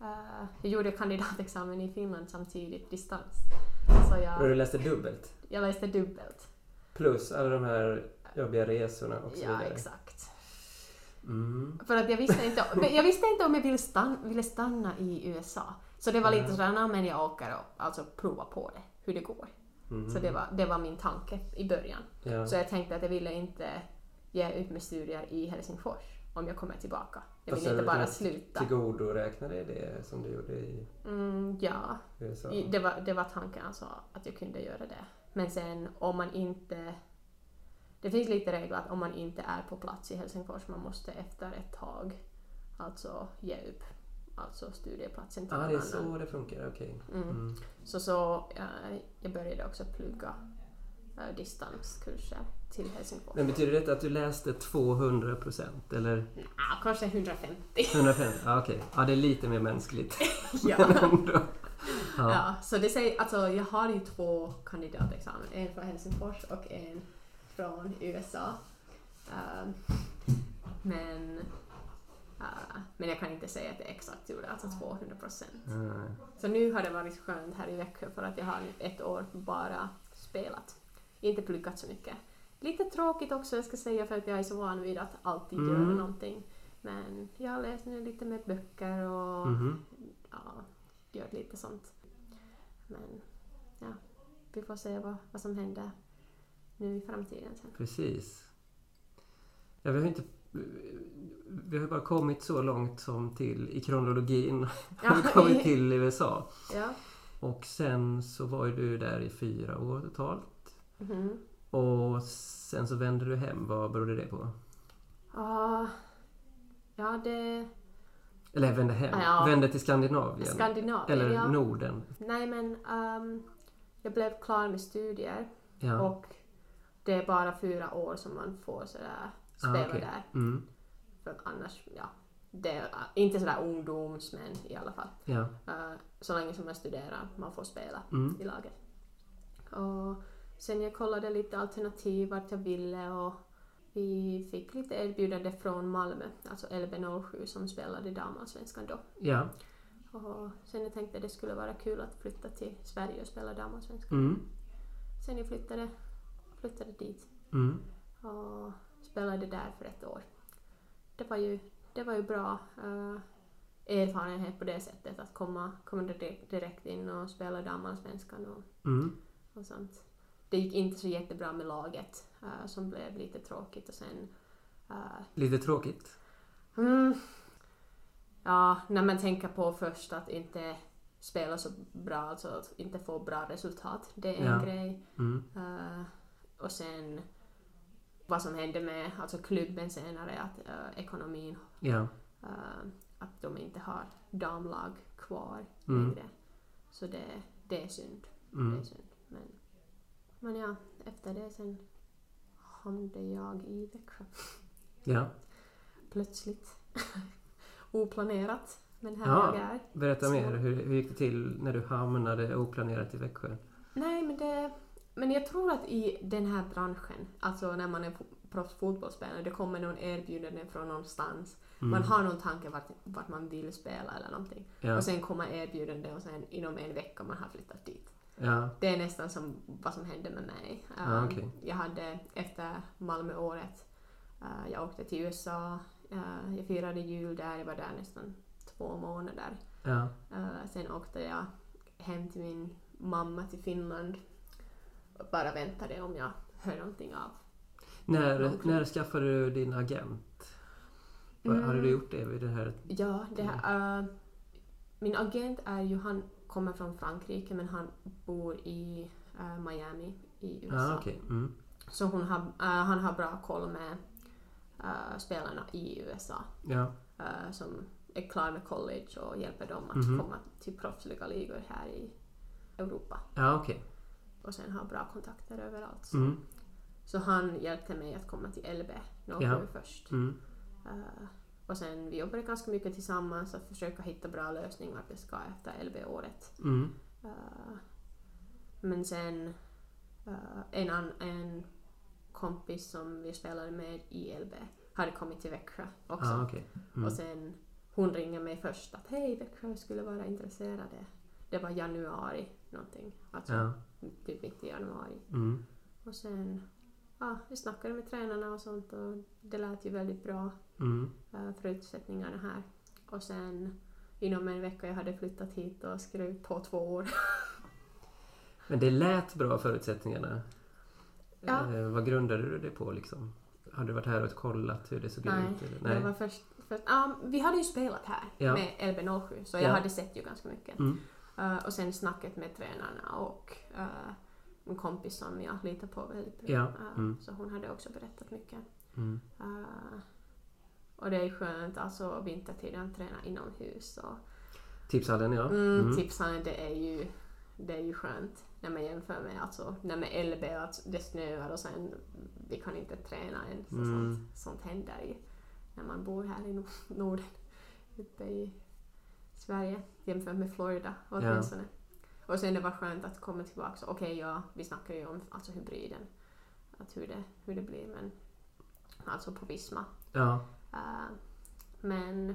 Eh, jag gjorde kandidatexamen i Finland samtidigt, distans. Så Och jag, du läste dubbelt? jag läste dubbelt. Plus alla de här jobbiga resorna och så Ja, vidare? exakt. Mm. För att jag visste inte, jag visste inte om jag ville stanna, ville stanna i USA. Så det var lite Ja. sådär, "Nå, men jag åker och alltså prova på det, hur det går. Mm. Så det var, det var min tanke i början. Ja. Så jag tänkte att jag ville inte ge upp med studier i Helsingfors om jag kommer tillbaka. Jag Och vill så inte bara sluta. Tillgodoräkna dig det som du gjorde i Mm, ja, USA? I- det var, det var tanken alltså att jag kunde göra det. Men sen om man inte... Det finns lite regler att om man inte är på plats i Helsingfors, man måste efter ett tag alltså ge upp alltså studieplatsen till Ja, ah, någon det är annan. så det funkar, okej. Mm. Mm. Så, så eh, jag började också plugga eh, distanskurser till Helsingfors. Men betyder detta att du läste 200 procent eller Ja, kanske 150. 150? Ja, okej. Ja, det är lite mer mänskligt. ja. Ja. Ja, så det säger, alltså jag har ju två kandidatexamen, en från Helsingfors och en från USA. Ehm, men, eh, men jag kan inte säga att det exakt gjorde, alltså 200 procent. Mm. Så nu har det varit skönt här i Växjö för att jag har ett år bara spelat. Inte pluggat så mycket. Lite tråkigt också jag ska säga för att jag är så van vid att alltid Mm. göra någonting. Men jag har läst nu lite mer böcker och Mhm. ja, gör lite sånt. Men ja, vi får se vad, vad som händer nu i framtiden sen. Precis. Ja, vi har inte vi har bara kommit så långt som till i kronologin. Ja, har vi kommit till USA. Ja. Och sen så var ju du där i fyra år totalt. Mhm. Och sen så vände du hem. Vad berodde det på? Ja, det... Eller vände hem? Ja. Vände till Skandinavien? Skandinavien, Eller ja. Norden? Nej, men ehm, jag blev klar med studier Ja. och det är bara fyra år som man får sådär spela Ah, okej. där. Mm. För annars, ja. Det är uh, inte sådär ungdoms, men i alla fall. Ja. Uh, så länge som man studerar, man får spela Mm. i laget. Och sen jag kollade lite alternativ vart jag ville och vi fick lite erbjudande från Malmö, alltså LB07 som spelade damallsvenskan då. Ja. Och sen jag tänkte det skulle vara kul att flytta till Sverige och spela damallsvenskan. Mm. Sen jag flyttade, flyttade dit Mm. och spelade där för ett år. Det var ju, det var ju bra eh, erfarenhet på det sättet att komma, komma direkt, in och spela damallsvenskan och, Mm. och sånt. Det gick inte så jättebra med laget eh, som blev lite tråkigt och sen eh, Lite tråkigt. mm, Ja, när man tänker på först att inte spela så bra, alltså att inte få bra resultat, det är en Ja. grej. Mm. Eh, och sen vad som hände med alltså klubben senare, att eh, ekonomin, Ja. eh, att de inte har damlag kvar Mm. längre. Så det, det är synd. Det Mm. är synd. Men, men ja, efter det sen hamnade jag i Växjö. Ja. Plötsligt. Oplanerat. Men här Ja. jag är. Berätta Så- mer. Hur, hur gick det till när du hamnade oplanerat i Växjö? Nej, men det... Men jag tror att i den här branschen, alltså när man är fo- proffsfotbollsspelare, det kommer någon erbjudande från någonstans. Mm. Man har någon tanke vart, vart man vill spela eller någonting. Ja. Och sen kommer erbjudande och sen inom en vecka man har flyttat dit. Ja. Det är nästan som vad som hände med mig. Um, okej. Jag hade efter Malmöåret, uh, jag åkte till USA, uh, jag firade jul där, jag var där nästan två månader. Ja. Uh, sen åkte jag hem till min mamma till Finland bara väntade om jag hör någonting av. När, när skaffade du din agent? Mm. Hade du gjort det vid det här? Ja, det här, uh, min agent är ju, han kommer från Frankrike men han bor i uh, Miami i USA. Ja, okej. Mm. Så hon har, uh, han har bra koll med spelarna i USA Ja. som är klara med college och hjälper dem att Mhm. komma till proffsliga ligor här i Europa. Ja, okej. Och sen har bra kontakter överallt. Så, Mm. så han hjälpte mig att komma till LB några Ja. år först. Mm. Uh, och sen vi jobbade ganska mycket tillsammans att försöka hitta bra lösningar vi ska efter LB-året. Mm. Uh, men sen uh, en, an, en kompis som vi spelade med i LB hade kommit till Växjö också. Ja, okej. Mm. Och sen hon ringde mig först att hej Växjö skulle vara intresserade. Det var januari någonting. Alltså Ja. typ mitt i januari. Mm. Och sen ja, vi snackade med tränarna och sånt och det lät ju väldigt bra Mm. uh, förutsättningarna här. Och sen inom en vecka jag hade flyttat hit och skrev på två år. Men det lät bra förutsättningarna. Ja. Eh, vad grundade du det på liksom? Har du varit här och kollat hur det såg Nej, ut? Eller? Det var först, först, ja, vi hade ju spelat här Ja. med LB07 så jag Ja. hade sett ju ganska mycket. Mm. Uh, och sen snacket med tränarna och uh, en kompis som jag litar på väldigt bra. Ja, Uh, mm. Så hon hade också berättat mycket. Mm. Uh, och det är skönt alltså vintertiden träna inomhus. Och, Tipshallen ja. mm, Mm. Tipsarna det är ju det är ju skönt när man jämför med alltså, när med LB att det snöar och sen vi kan inte träna ens. och Mm. Sånt, sånt händer i, när man bor här i Nor- Norden, uppe i Sverige jämfört med Florida åtminstone. Och sen det var skönt att komma tillbaka. Okej, ja, vi snackar ju om alltså hybriden, att hur det, hur det blir, men alltså på Visma. Ja. Uh, men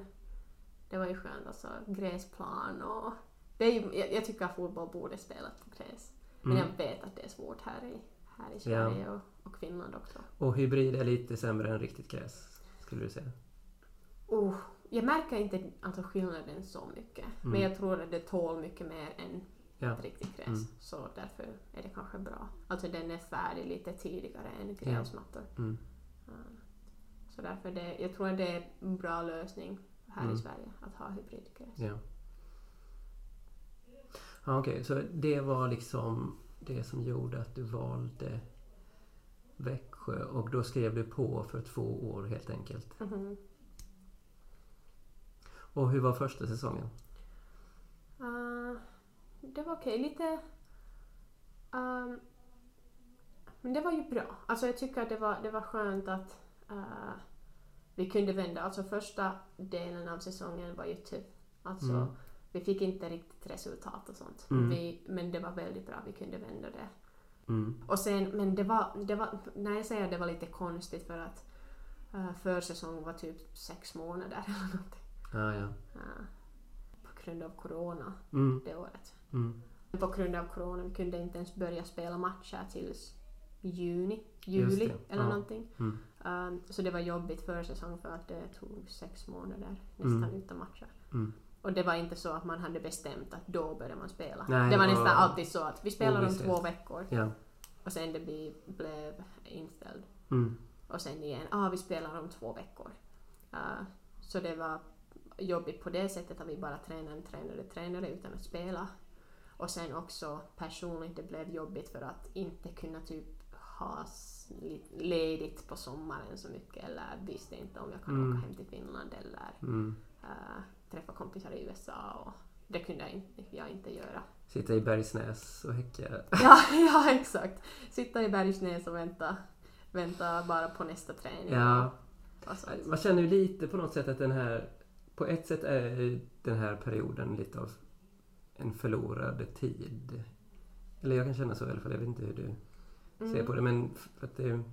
det var ju skönt, alltså gräsplan och det är ju, jag, jag tycker att fotboll borde spelas på gräs. Men Mm. jag vet att det är svårt här i, här i Ja. Sverige och, och Finland också. Och hybrid är lite sämre än riktigt gräs, skulle du säga? Oh, jag märker inte alltså skillnaden så mycket. Men Mm. jag tror att det tål mycket mer än Ja. ett riktigt gräs. Mm. Så därför är det kanske bra. Alltså den är färdig lite tidigare än gräsmattor. Mm. Ja. Så därför det, jag tror att det är en bra lösning här Mm. i Sverige att ha hybridgräs. Ja. Ja, Okej, så det var liksom det som gjorde att du valde Växjö och då skrev du på för två år helt enkelt. Mhm. Och hur var första säsongen? Uh, det var okej. Lite... ehm, men det var ju bra. Alltså jag tycker att det var, det var skönt att eh, vi kunde vända. Alltså första delen av säsongen var ju tuff. Alltså Mm. vi fick inte riktigt resultat och sånt. Mm. Vi, men det var väldigt bra. Vi kunde vända det. Mm. Och sen, men det var, det var, när jag säger att det var lite konstigt för att uh, försäsong var typ sex månader eller någonting. Ja. Eh, på grund av corona Mm. det året. Mm. På grund av corona vi kunde inte ens börja spela matcher tills juni, juli eller ja. någonting. Mm. Um, så det var jobbigt för säsong för att det tog sex månader nästan Mm. utan matcher. Mm. Och det var inte så att man hade bestämt att då börjar man spela. Nej, det var nästan alltid så att vi spelar om två veckor Ja. och sen det bli, blev inställd. Mm. Och sen igen, ah vi spelar om två veckor. Uh, så det var jobbigt på det sättet att vi bara tränade, tränade, tränade utan att spela. Och sen också personligt, det blev jobbigt för att inte kunna typ ha ledigt på sommaren så mycket eller visste inte om jag kan Mm. åka hem till Finland eller Mm. uh, träffa kompisar i USA och det kunde jag inte, jag inte göra. Sitta i Bergsnäs och häcka. Ja, ja exakt. Sitta i Bergsnäs och vänta, vänta bara på nästa träning. Ja. Man känner ju lite på något sätt att den här... På ett sätt är den här perioden lite av en förlorad tid. Eller jag kan känna så i alla fall. Jag vet inte hur du ser Mm. på det. Men för att det...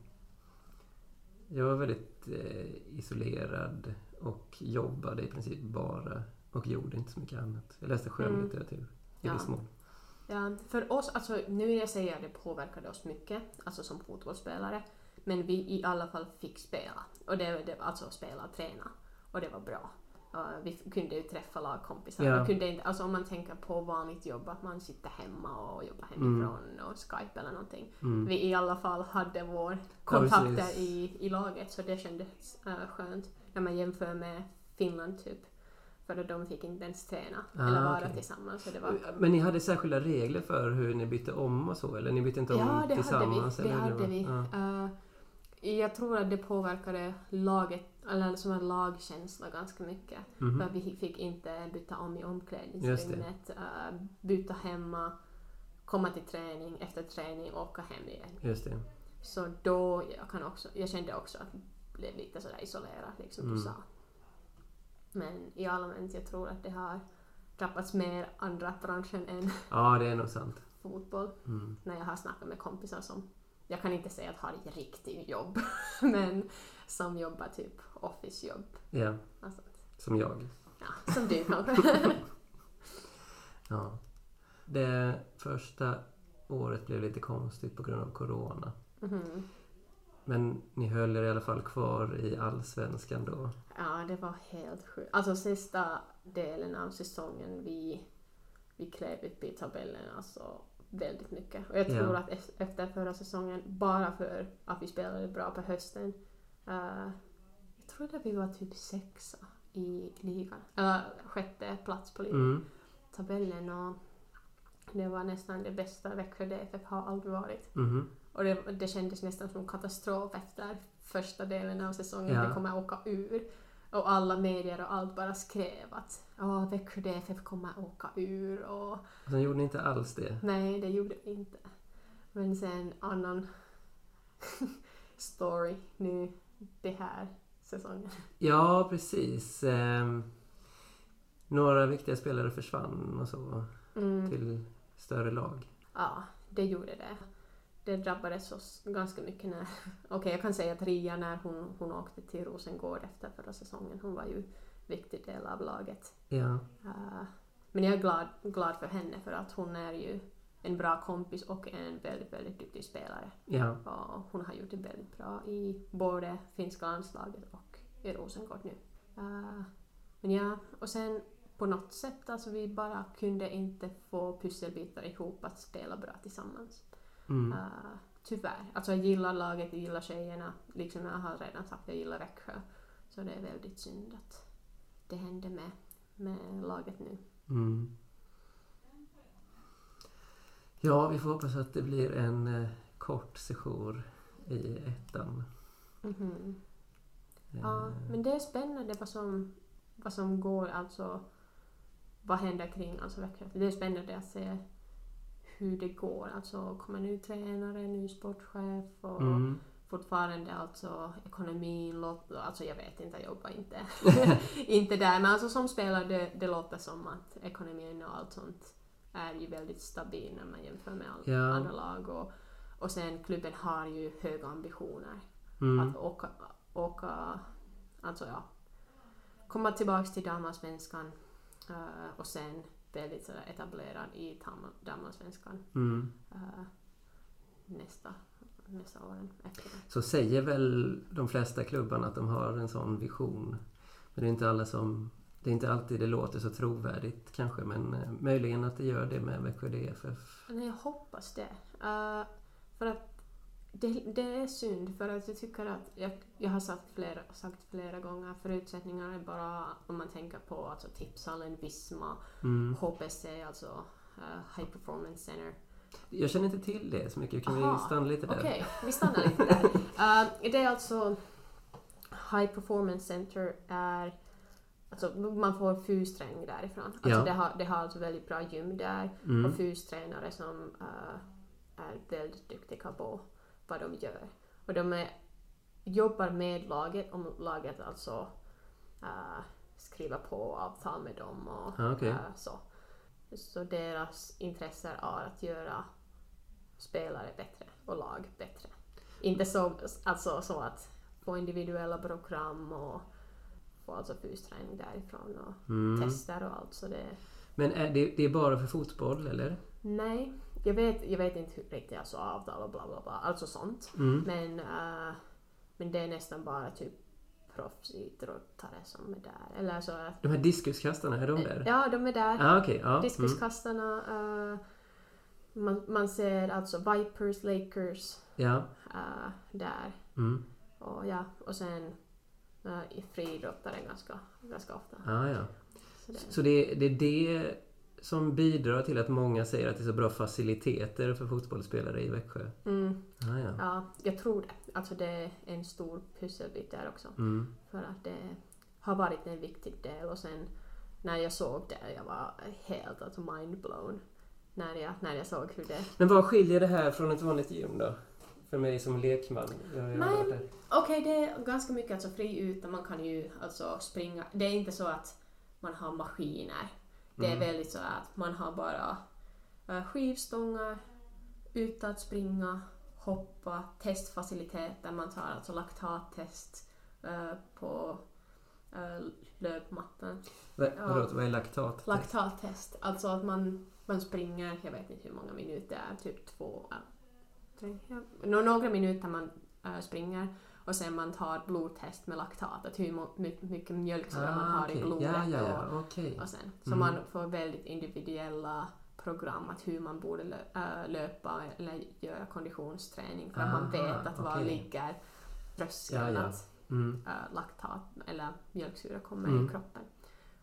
Jag var väldigt eh, isolerad och jobbade i princip bara och gjorde inte så mycket annat. Jag läste skönlitteratur i Ja. viss mån. Ja, för oss, alltså nu vill jag att det påverkade oss mycket, alltså som fotbollsspelare. Men vi i alla fall fick spela. Och det, det alltså spela träna. Och det var bra. Uh, vi kunde ju träffa lagkompisar. Ja. Kunde inte, alltså om man tänker på vanligt jobb, att man sitter hemma och jobbar hemifrån och Skype eller någonting. Mm. Vi i alla fall hade vår kontakter i, i laget så det kändes uh, skönt när man jämför med Finland typ. För att de fick inte ens träna Ah, eller vara okej. tillsammans. Så det var, Men ni hade särskilda regler för hur ni bytte om och så? Eller ni bytte inte om Ja, det hade vi. tillsammans? Det eller hade vi. Ja. Eh, jag tror att det påverkade laget, eller som en lagkänsla ganska mycket. Mhm. För vi fick inte byta om i omklädningsrummet, uh, byta hemma, komma till träning, efter träning åka hem igen. Just det. Så då, jag, kan också, jag kände också att jag blev lite sådär isolerad, liksom Mm. du sa. Men i allmänt, jag tror att det har drabbats mer andra branschen än Ja, det är nog sant. fotboll. Mm. när jag har snackat med kompisar som, jag kan inte säga att har ett riktigt jobb, men som jobbar typ office-jobb. Ja, sånt. som jag. Ja, som du kanske. Ja. Det första året blev lite konstigt på grund av Corona. Mhm. Men ni höll er i alla fall kvar i Allsvenskan då. Ja, det var helt sjukt. Alltså sista delen av säsongen, vi, vi klev upp i tabellen alltså väldigt mycket. Och jag Ja. tror att es- efter förra säsongen, bara för att vi spelade bra på hösten, eh, jag tror att vi var typ sexa i ligan. Eller sjätte plats på ligan. Mm. tabellen och det var nästan det bästa Växjö DFF har aldrig varit. Mhm. Och det, det kändes nästan som katastrof efter första delen av säsongen. Ja. Vi kommer åka ur. Och alla medier och allt bara skrev att "Ja, Växjö DFF kommer åka ur och Och sen gjorde ni inte alls det. nej, det gjorde vi inte. Men sen annan story nu det här säsongen. Ja, precis. Ehm, några viktiga spelare försvann och så Mm. till större lag. Ja, det gjorde det. Det drabbades oss ganska mycket när... Okej, jag kan säga att Ria när hon, hon åkte till Rosengård efter förra säsongen, hon var ju viktig del av laget. Ja, Eh, men jag är glad, glad för henne för att hon är ju en bra kompis och en väldigt, väldigt duktig spelare. ja, Och hon har gjort det väldigt bra i både finska landslaget och i Rosengård nu. Eh, men ja, och sen på något sätt, alltså vi bara kunde inte få pusselbitar ihop att spela bra tillsammans. mm. Eh, tyvärr. Alltså jag gillar laget, jag gillar tjejerna. Liksom jag har redan sagt, jag gillar Växjö. Så det är väldigt synd att det hände med, med laget nu. Mm. Ja, vi får hoppas att det blir en eh, kort sejour i ettan. Mhm. Eh, Ja, men det är spännande vad som, vad som går, alltså vad händer kring alltså Växjö. Det är spännande att se hur det går. Alltså kommer ny tränare, ny sportchef och Mm. fortfarande alltså ekonomin, låt, alltså jag vet inte, jag jobbar inte, inte där. Men alltså som spelare, det, det låter som att ekonomin och allt sånt är ju väldigt stabil när man jämför med all, Ja. andra lag. Och, och sen klubben har ju höga ambitioner Mm. att åka, åka alltså ja, komma tillbaks till damallsvenskan uh, och sen väldigt sådär etablerad i damallsvenskan Mm. uh, nästa, nästa åren efter. Så säger väl de flesta klubbarna att de har en sån vision. Men det är inte alla som... Det är inte alltid det låter så trovärdigt kanske men eh, möjligen att det gör det med Växjö DFF. Nej, jag hoppas det. Uh, för att det, det är synd för att jag tycker att, jag, jag har sagt flera, sagt flera gånger, förutsättningarna är bara om man tänker på alltså Tipshallen, Visma, Mm. HPC, alltså uh, High Performance Center. Jag känner inte till det så mycket. Kan Aha, vi stanna lite där? Okej, vi stannar lite där. Uh, det är alltså High Performance Center är Alltså man får fysträning därifrån. Alltså Ja. det, har, det har alltså väldigt bra gym där och Mm. fystränare som uh, är väldigt duktiga på vad de gör. Och de är, jobbar med laget om laget alltså uh, skriver på avtal med dem och Ah, okej. uh, så. Så deras intresse är att göra spelare bättre och lag bättre. Inte så, alltså, så att få individuella program och få alltså fysträning därifrån och Mm. tester och allt. Så det, Men är det, det är bara för fotboll eller? nej, jag vet, jag vet inte hur riktigt alltså avtal och bla bla bla, alltså sånt. Mm. Men, eh, men det är nästan bara typ proffsidrottare som är där. Eller så att, De här diskuskastarna, är de där? Ja, de är där. Ah, okej. ja. Mm. Diskuskastarna. eh, man, man ser alltså Vipers, Lakers Ja. eh, där. Mm. Och, ja, och sen uh, friidrottare ganska, ganska ofta. Ah, ja. Så det, Så det, det är det som bidrar till att många säger att det är så bra faciliteter för fotbollsspelare i Växjö? mm, Ah, ja. ja, jag tror det. Alltså det är en stor pusselbit där också. Mm. För att det har varit en viktig del och sen när jag såg det, jag var helt alltså mindblown. När jag, när jag såg hur det... Men vad skiljer det här från ett vanligt gym då? För mig som lekman. Okej, det är ganska mycket alltså fri ute, man kan ju alltså springa. Det är inte så att man har maskiner. Det är Mm. väldigt så att man har bara uh, skivstångar, ute att springa, hoppa, testfaciliteter, man tar alltså laktattest eh, på uh, löpmattan. Vadå, vad är laktat? Laktattest, alltså att man, man springer, jag vet inte hur många minuter typ två, tre, ja. Nå- några minuter man äh, springer och sen man tar blodtest med laktat, att hur my- mycket mjölksyra man har Ah, okej. i blodet. Ja, ja, Och, ja. Okej. och sen, så Mm. man får väldigt individuella program att hur man borde lö- äh, löpa eller göra konditionsträning för att man Aha, vet att var ligger tröskeln Ja, ja. att Mm. äh, laktat eller mjölksyra kommer Mm. i kroppen.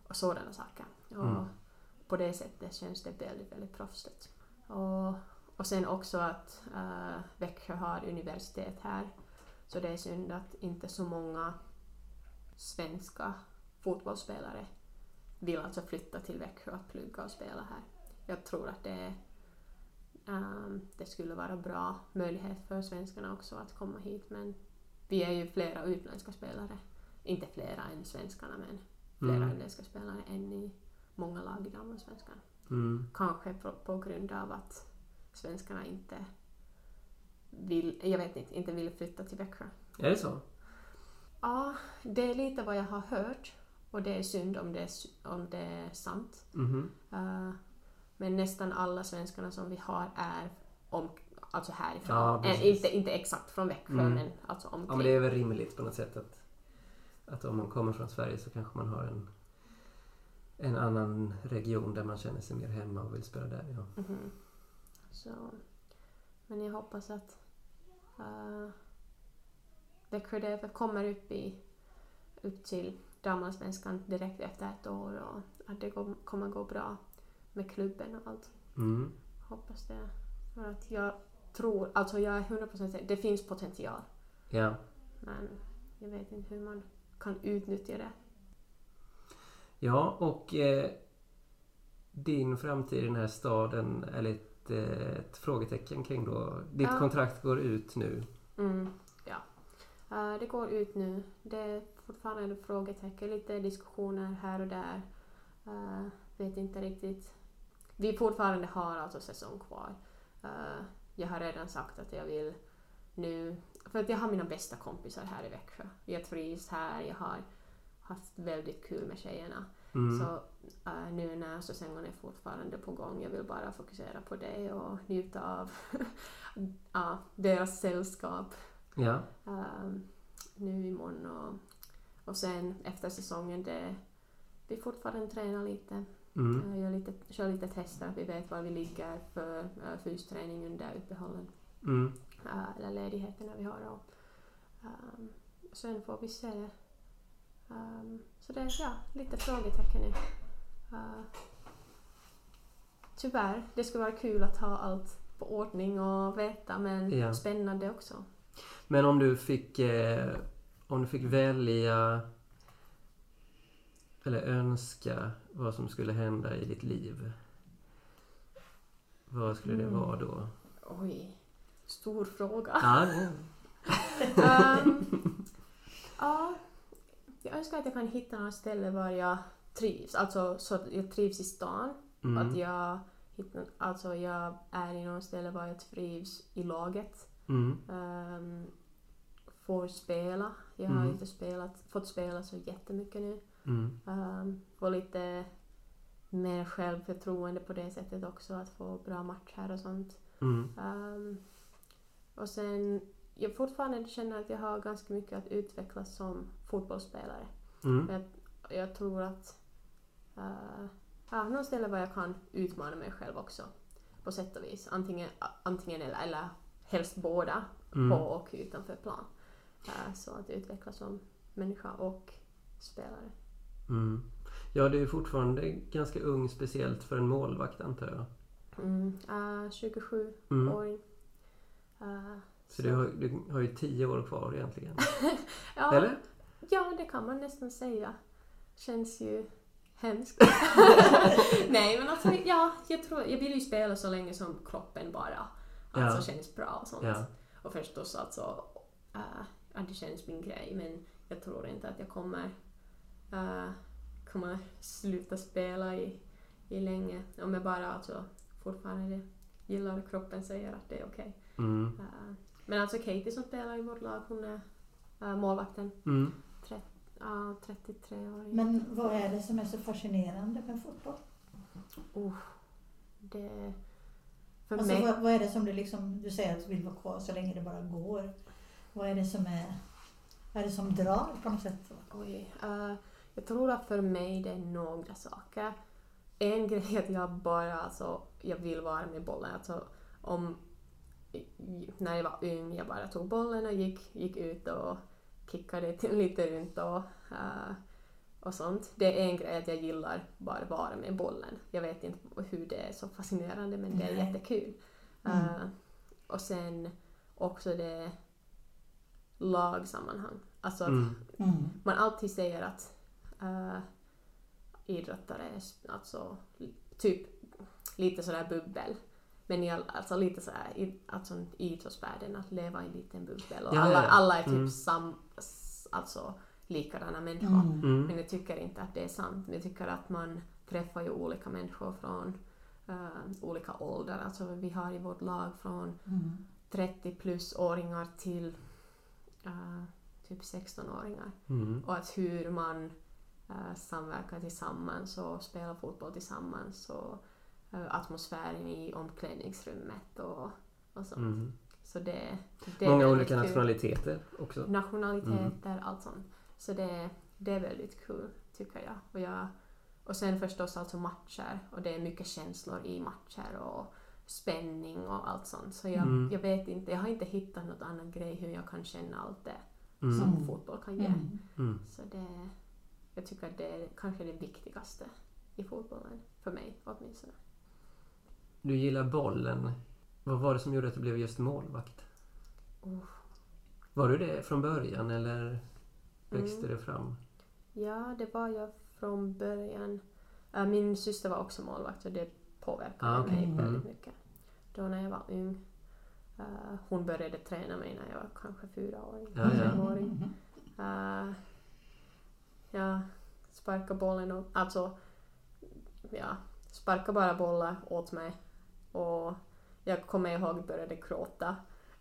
Och sådana saker. Och Mm. På det sättet känns det väldigt, väldigt proffsigt. Och, och sen också att äh, Växjö har universitet här. Så det är synd att inte så många svenska fotbollsspelare vill alltså flytta till Växjö att plugga och spela här. Jag tror att det, ehm, det skulle vara bra möjlighet för svenskarna också att komma hit men vi är ju flera utländska spelare. Inte flera än svenskarna men flera Mm. utländska spelare än i många lag i damallsvenskan. Mm. Kanske på, på grund av att svenskarna inte vill, jag vet inte, inte vill flytta till Växjö. Är det så? Ja, det är lite vad jag har hört och det är synd om det är, om det är sant. Mhm. Uh, men nästan alla svenskarna som vi har är om, alltså härifrån. Ja, precis. inte, inte exakt från Växjö Mm. men alltså omkring. Ja, men det är väl rimligt på något sätt att, att om man kommer från Sverige så kanske man har en, en annan region där man känner sig mer hemma och vill spela där. Ja. Mhm. Så, men jag hoppas att Uh, Växjö DFF kommer upp, i, upp till damallsvenskan direkt efter ett år och att det går, kommer gå bra med klubben och allt. Mm. Hoppas det. För att jag tror, alltså jag är 100% säker, det finns potential. Ja. Men jag vet inte hur man kan utnyttja det. Ja, och eh, din framtid i den här staden är ett frågetecken kring då. Ditt Ja. kontrakt går ut nu. Mm, ja. Eh, det går ut nu. Det är fortfarande frågetecken, lite diskussioner här och där. Eh, vet inte riktigt. Vi fortfarande har alltså säsong kvar. Eh, jag har redan sagt att jag vill nu, för att jag har mina bästa kompisar här i Växjö. Jag trivs här, jag har haft väldigt kul med tjejerna. Mm. Så eh, nu när säsongen är fortfarande på gång, jag vill bara fokusera på det och njuta av ja, deras sällskap Ja. ehm, nu imorgon och, och sen efter säsongen det vi fortfarande tränar lite, Mm. uh, gör lite, kör lite tester, vi vet var vi ligger för uh, fysträning under uppehållen Mm. uh, eller ledigheterna vi har och ehm, sen får vi se. Ehm, så det är ja, lite frågetecken nu. Uh, tyvärr, det skulle vara kul att ha allt på ordning och veta men Ja. spännande också. Men om du fick eh, om du fick välja eller önska vad som skulle hända i ditt liv. Vad skulle det Mm. vara då? Oj, stor fråga. Ja, det- Ehm, ja, jag önskar att jag kan hitta något ställe var jag trivs. Alltså så att jag trivs i stan. Att mm. jag, hittar, alltså jag är i något ställe var jag trivs i laget. Mm. Ehm, får spela. Jag har Mm. inte spelat, fått spela så jättemycket nu. Mm. Um, få lite mer självförtroende på det sättet också. Att få bra matcher och sånt. Mm. Ehm, och sen, jag fortfarande känner att jag har ganska mycket att utvecklas som fotbollsspelare. Mm. Jag tror att uh, ja, någon ställe där jag kan utmana mig själv också. På sätt och vis. Antingen, antingen eller, eller helst båda. På Mm. och utanför plan. Eh, så att utvecklas som människa och spelare. Mm. Ja, du är fortfarande ganska ung speciellt för en målvakt antar jag. Mm. Uh, 27 Mm. åring. Eh, Så du har, du har ju tio år kvar egentligen. ja, Eller? Ja, det kan man nästan säga. Känns ju hemskt. Nej, men alltså ja, jag, tror, jag vill ju spela så länge som kroppen bara alltså, Ja. känns bra och sånt. Ja. Och förstås alltså, äh, att det känns min grej men jag tror inte att jag kommer, äh, kommer sluta spela i, i länge. Om jag bara alltså fortfarande gillar kroppen säger att det är okej. Mm. Äh, men alltså Katie som spelar i vårt lag, hon är äh, målvakten. Mm. Ja, 33 år. Men vad är det som är så fascinerande med fotboll? Oh, det... För Alltså, mig... vad, vad är det som du liksom, du säger att du vill vara kvar så länge det bara går. Vad är det som är, vad är det som drar på något sätt? Oj. eh, jag tror att för mig det är några saker. En grej är att jag bara alltså, jag vill vara med bollen. Alltså, om, när jag var ung, jag bara tog bollen och gick, gick ut och kickade lite runt och, eh, och sånt. Det är en grej att jag gillar bara vara med bollen. Jag vet inte hur det är så fascinerande men det är Nej. jättekul. Mm. Eh, och sen också det lagsammanhang. Alltså att Mm. Mm. man alltid säger att uh, idrottare är alltså typ lite sådär bubbel. Men i all, alltså lite sådär i alltså, idrottsvärlden att leva i en liten bubbel och Ja, alla, alla är typ Mm. sam, alltså likadana människor. Mm. Mm. Men jag tycker inte att det är sant. Men jag tycker att man träffar ju olika människor från eh, olika åldrar. Alltså vi har i vårt lag från Mm. 30 plus åringar till eh, typ 16-åringar. Mm. Och att hur man eh, samverkar tillsammans och spelar fotboll tillsammans och atmosfären i omklädningsrummet och, och sånt. Mm. Så det, det Många olika kul. nationaliteter också. Nationaliteter, allt sånt. Så det, det är väldigt kul tycker jag. Och, jag. och sen förstås alltså matcher och det är mycket känslor i matcher och spänning och allt sånt. Så jag, Mm. jag vet inte, jag har inte hittat något annan grej hur jag kan känna allt det Mm. som fotboll kan ge. Mm. Mm. Så det, jag tycker att det är kanske det viktigaste i fotbollen, för mig åtminstone. Du gillar bollen. Vad var det som gjorde att du blev just målvakt? Oh. Var du det från början eller växte Mm. det fram? Ja, det var jag från början. Äh, Min syster var också målvakt och det påverkade Ah, okej. mig Mm. väldigt mycket. Då när jag var ung. Äh, Hon började träna mig när jag var kanske fyra år. Ja, ja. femåring. Uh, ja, sparka bollen och alltså ja, sparka bara bollar åt mig och jag kommer ihåg började gråta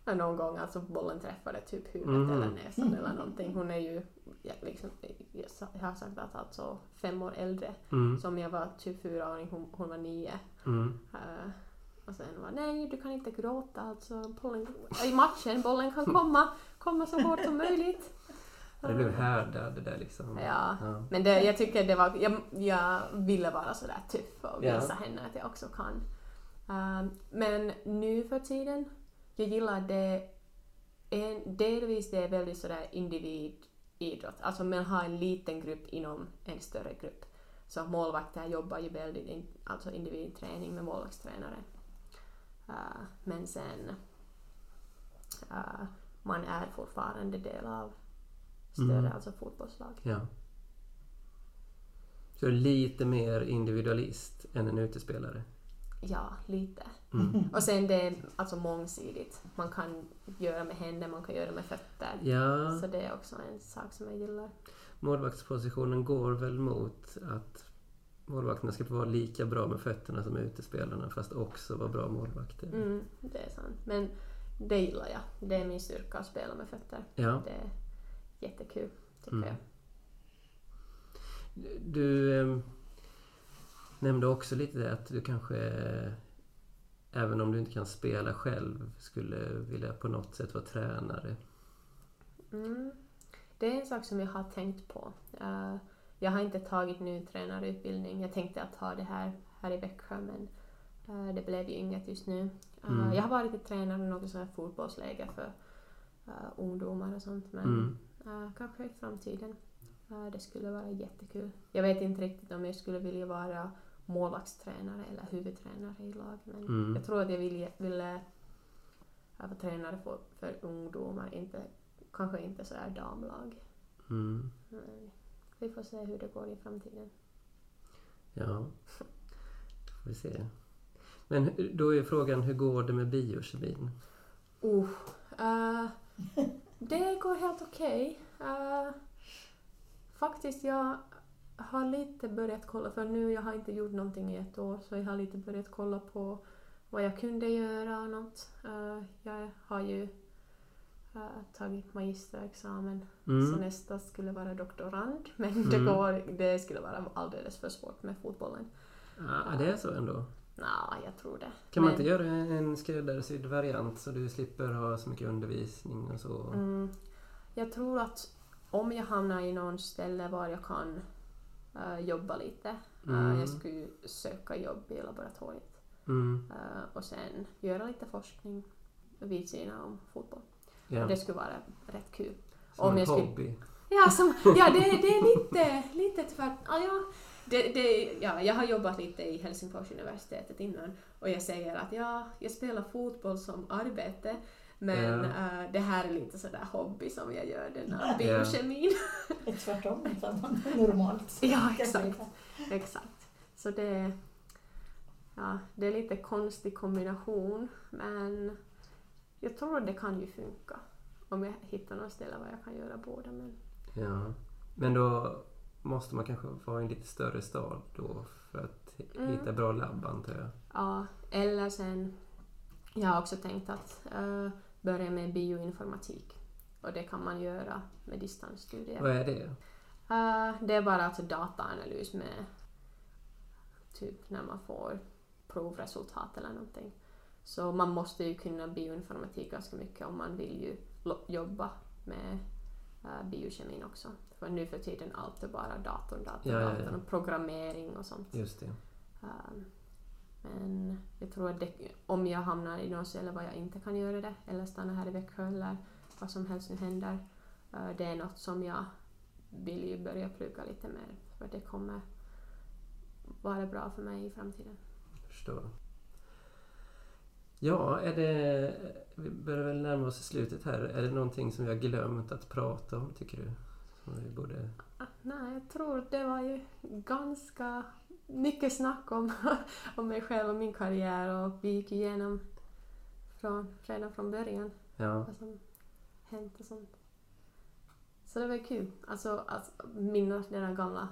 någon gång, alltså bollen träffade typ huvudet Mhm. eller näsan eller någonting. Hon är ju, ja, liksom, jag sa- jag har sagt att alltså fem år äldre. Mm. Som jag var typ fyraåring, hon, hon var nio. Mm. Uh, och sen var nej du kan inte gråta alltså bollen, i matchen, bollen kan komma, komma så hårt som möjligt. Det blev härdad det där liksom. Ja, Ja. men det, jag tycker det var, jag, jag ville vara sådär tuff och Ja. visa henne att jag också kan. Um, men nu för tiden, jag gillar det, en, delvis det är väldigt sådär individidrott, alltså man har en liten grupp inom en större grupp. Så målvakter jobbar ju väldigt, in, alltså individträning med målvaktstränare. Uh, men sen, uh, man är fortfarande del av större, Mm. alltså fotbollslag. ja. Så lite mer individualist än en utespelare? Ja, lite. Mm. Och sen det är alltså mångsidigt. Man kan göra med händer, man kan göra med fötter. Ja, Så det är också en sak som jag gillar. målvaktspositionen går väl mot att målvakterna ska vara lika bra med fötterna som utespelarna fast också vara bra målvakter. Mm, det är sant. Men det gillar jag. Det är min styrka att spela med fötter. Ja. Det är jättekul, tycker Mm. jag. Du eh, nämnde också lite det att du kanske, även om du inte kan spela själv, skulle vilja på något sätt vara tränare. Mm. Det är en sak som jag har tänkt på. Eh, jag har inte tagit ny tränarutbildning. Jag tänkte att ta det här, här i Växjö men eh, det blev ju inget just nu. Eh, Mm. Jag har varit i tränare i något sånt här fotbollsläger för ungdomar och sånt men Mm. kanske i framtiden. Det skulle vara jättekul. Jag vet inte riktigt om jag skulle vilja vara målvaktstränare eller huvudtränare i lag men Mm. jag tror att jag ville, ville vara tränare för, för ungdomar, inte, kanske inte så här damlag. Mm. Men vi får se hur det går i framtiden. Ja, får vi se. Men då är frågan, hur går det med biokemin? Uh, eh, det går helt okej. Eh, faktiskt, jag har lite börjat kolla, för nu jag har inte gjort någonting i ett år, så jag har lite börjat kolla på vad jag kunde göra och något. Eh, jag har ju eh, tagit magisterexamen, så Mm. nästa skulle vara doktorand, men det, Mm. går, det skulle vara alldeles för svårt med fotbollen. Ja, det är så ändå. Nja, jag tror det. Kan man Men- inte göra en skräddarsydd variant så du slipper ha så mycket undervisning och så? Mm, jag tror att om jag hamnar i någon ställe var jag kan eh, jobba lite. eh, Mm. jag skulle söka jobb i laboratoriet Mm. eh, och sen göra lite forskning vid sidan om fotboll. Ja. Det skulle vara rätt kul. Som om en jag skulle- hobby. Ja, som, ja det, det är lite, lite tvärt... Ja, ja, det, det, ja, jag har jobbat lite i Helsingfors universitetet innan och jag säger att ja, jag spelar fotboll som arbete men Ja. eh, det här är lite sådär hobby som jag gör den här biokemin. Det är tvärtom, normalt. Ja, exakt. Exakt. Så det, ja, det är lite konstig kombination men jag tror att det kan ju funka om jag hittar något ställe där jag kan göra båda. Men, Ja. Men då måste man kanske vara i en lite större stad då för att Mm. hitta bra labb antar jag. ja, eller sen, jag har också tänkt att eh, börja med bioinformatik och det kan man göra med distansstudier. Vad är det? Eh, det är bara alltså dataanalys med typ när man får provresultat eller någonting. Så man måste ju kunna bioinformatik ganska mycket om man vill ju jobba med uh, biokemin också. För nu för tiden allt är bara datorn, datorn, Ja, ja, ja. datorn och programmering och sånt. Just det. Um, Men jag tror att det, om jag hamnar i något ställe var jag inte kan göra det, eller stanna här i Växjö eller vad som helst nu händer, eh, det är något som jag vill ju börja plugga lite mer för det kommer vara bra för mig i framtiden. Förstår. Ja, är det... Vi börjar väl närma oss slutet här. Är det någonting som vi har glömt att prata om, tycker du? Som vi borde... Ah, nej, jag tror det var ju ganska mycket snack om, om mig själv och min karriär och vi gick igenom från, redan från början Ja, vad som hänt och sånt. Så det var kul. Alltså, alltså minnas de där gamla,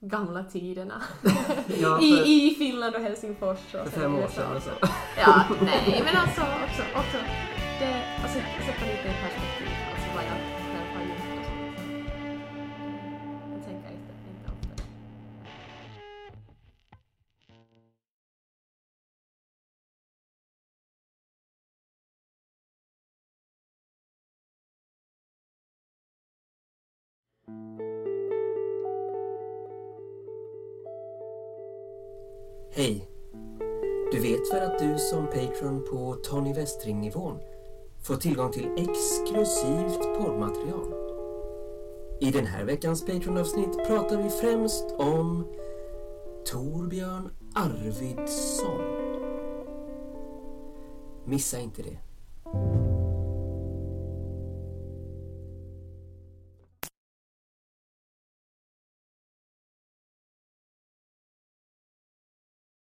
gamla tiderna. ja I, I Finland och Helsingfors. Och för fem år sedan. Alltså. Ja, nej men alltså också, också det, alltså sätta lite i perspektiv, Hej! Du vet väl att du som Patreon på Tony Westring-nivån får tillgång till exklusivt poddmaterial? I den här veckans Patreon-avsnitt pratar vi främst om Torbjörn Arvidsson. Missa inte det.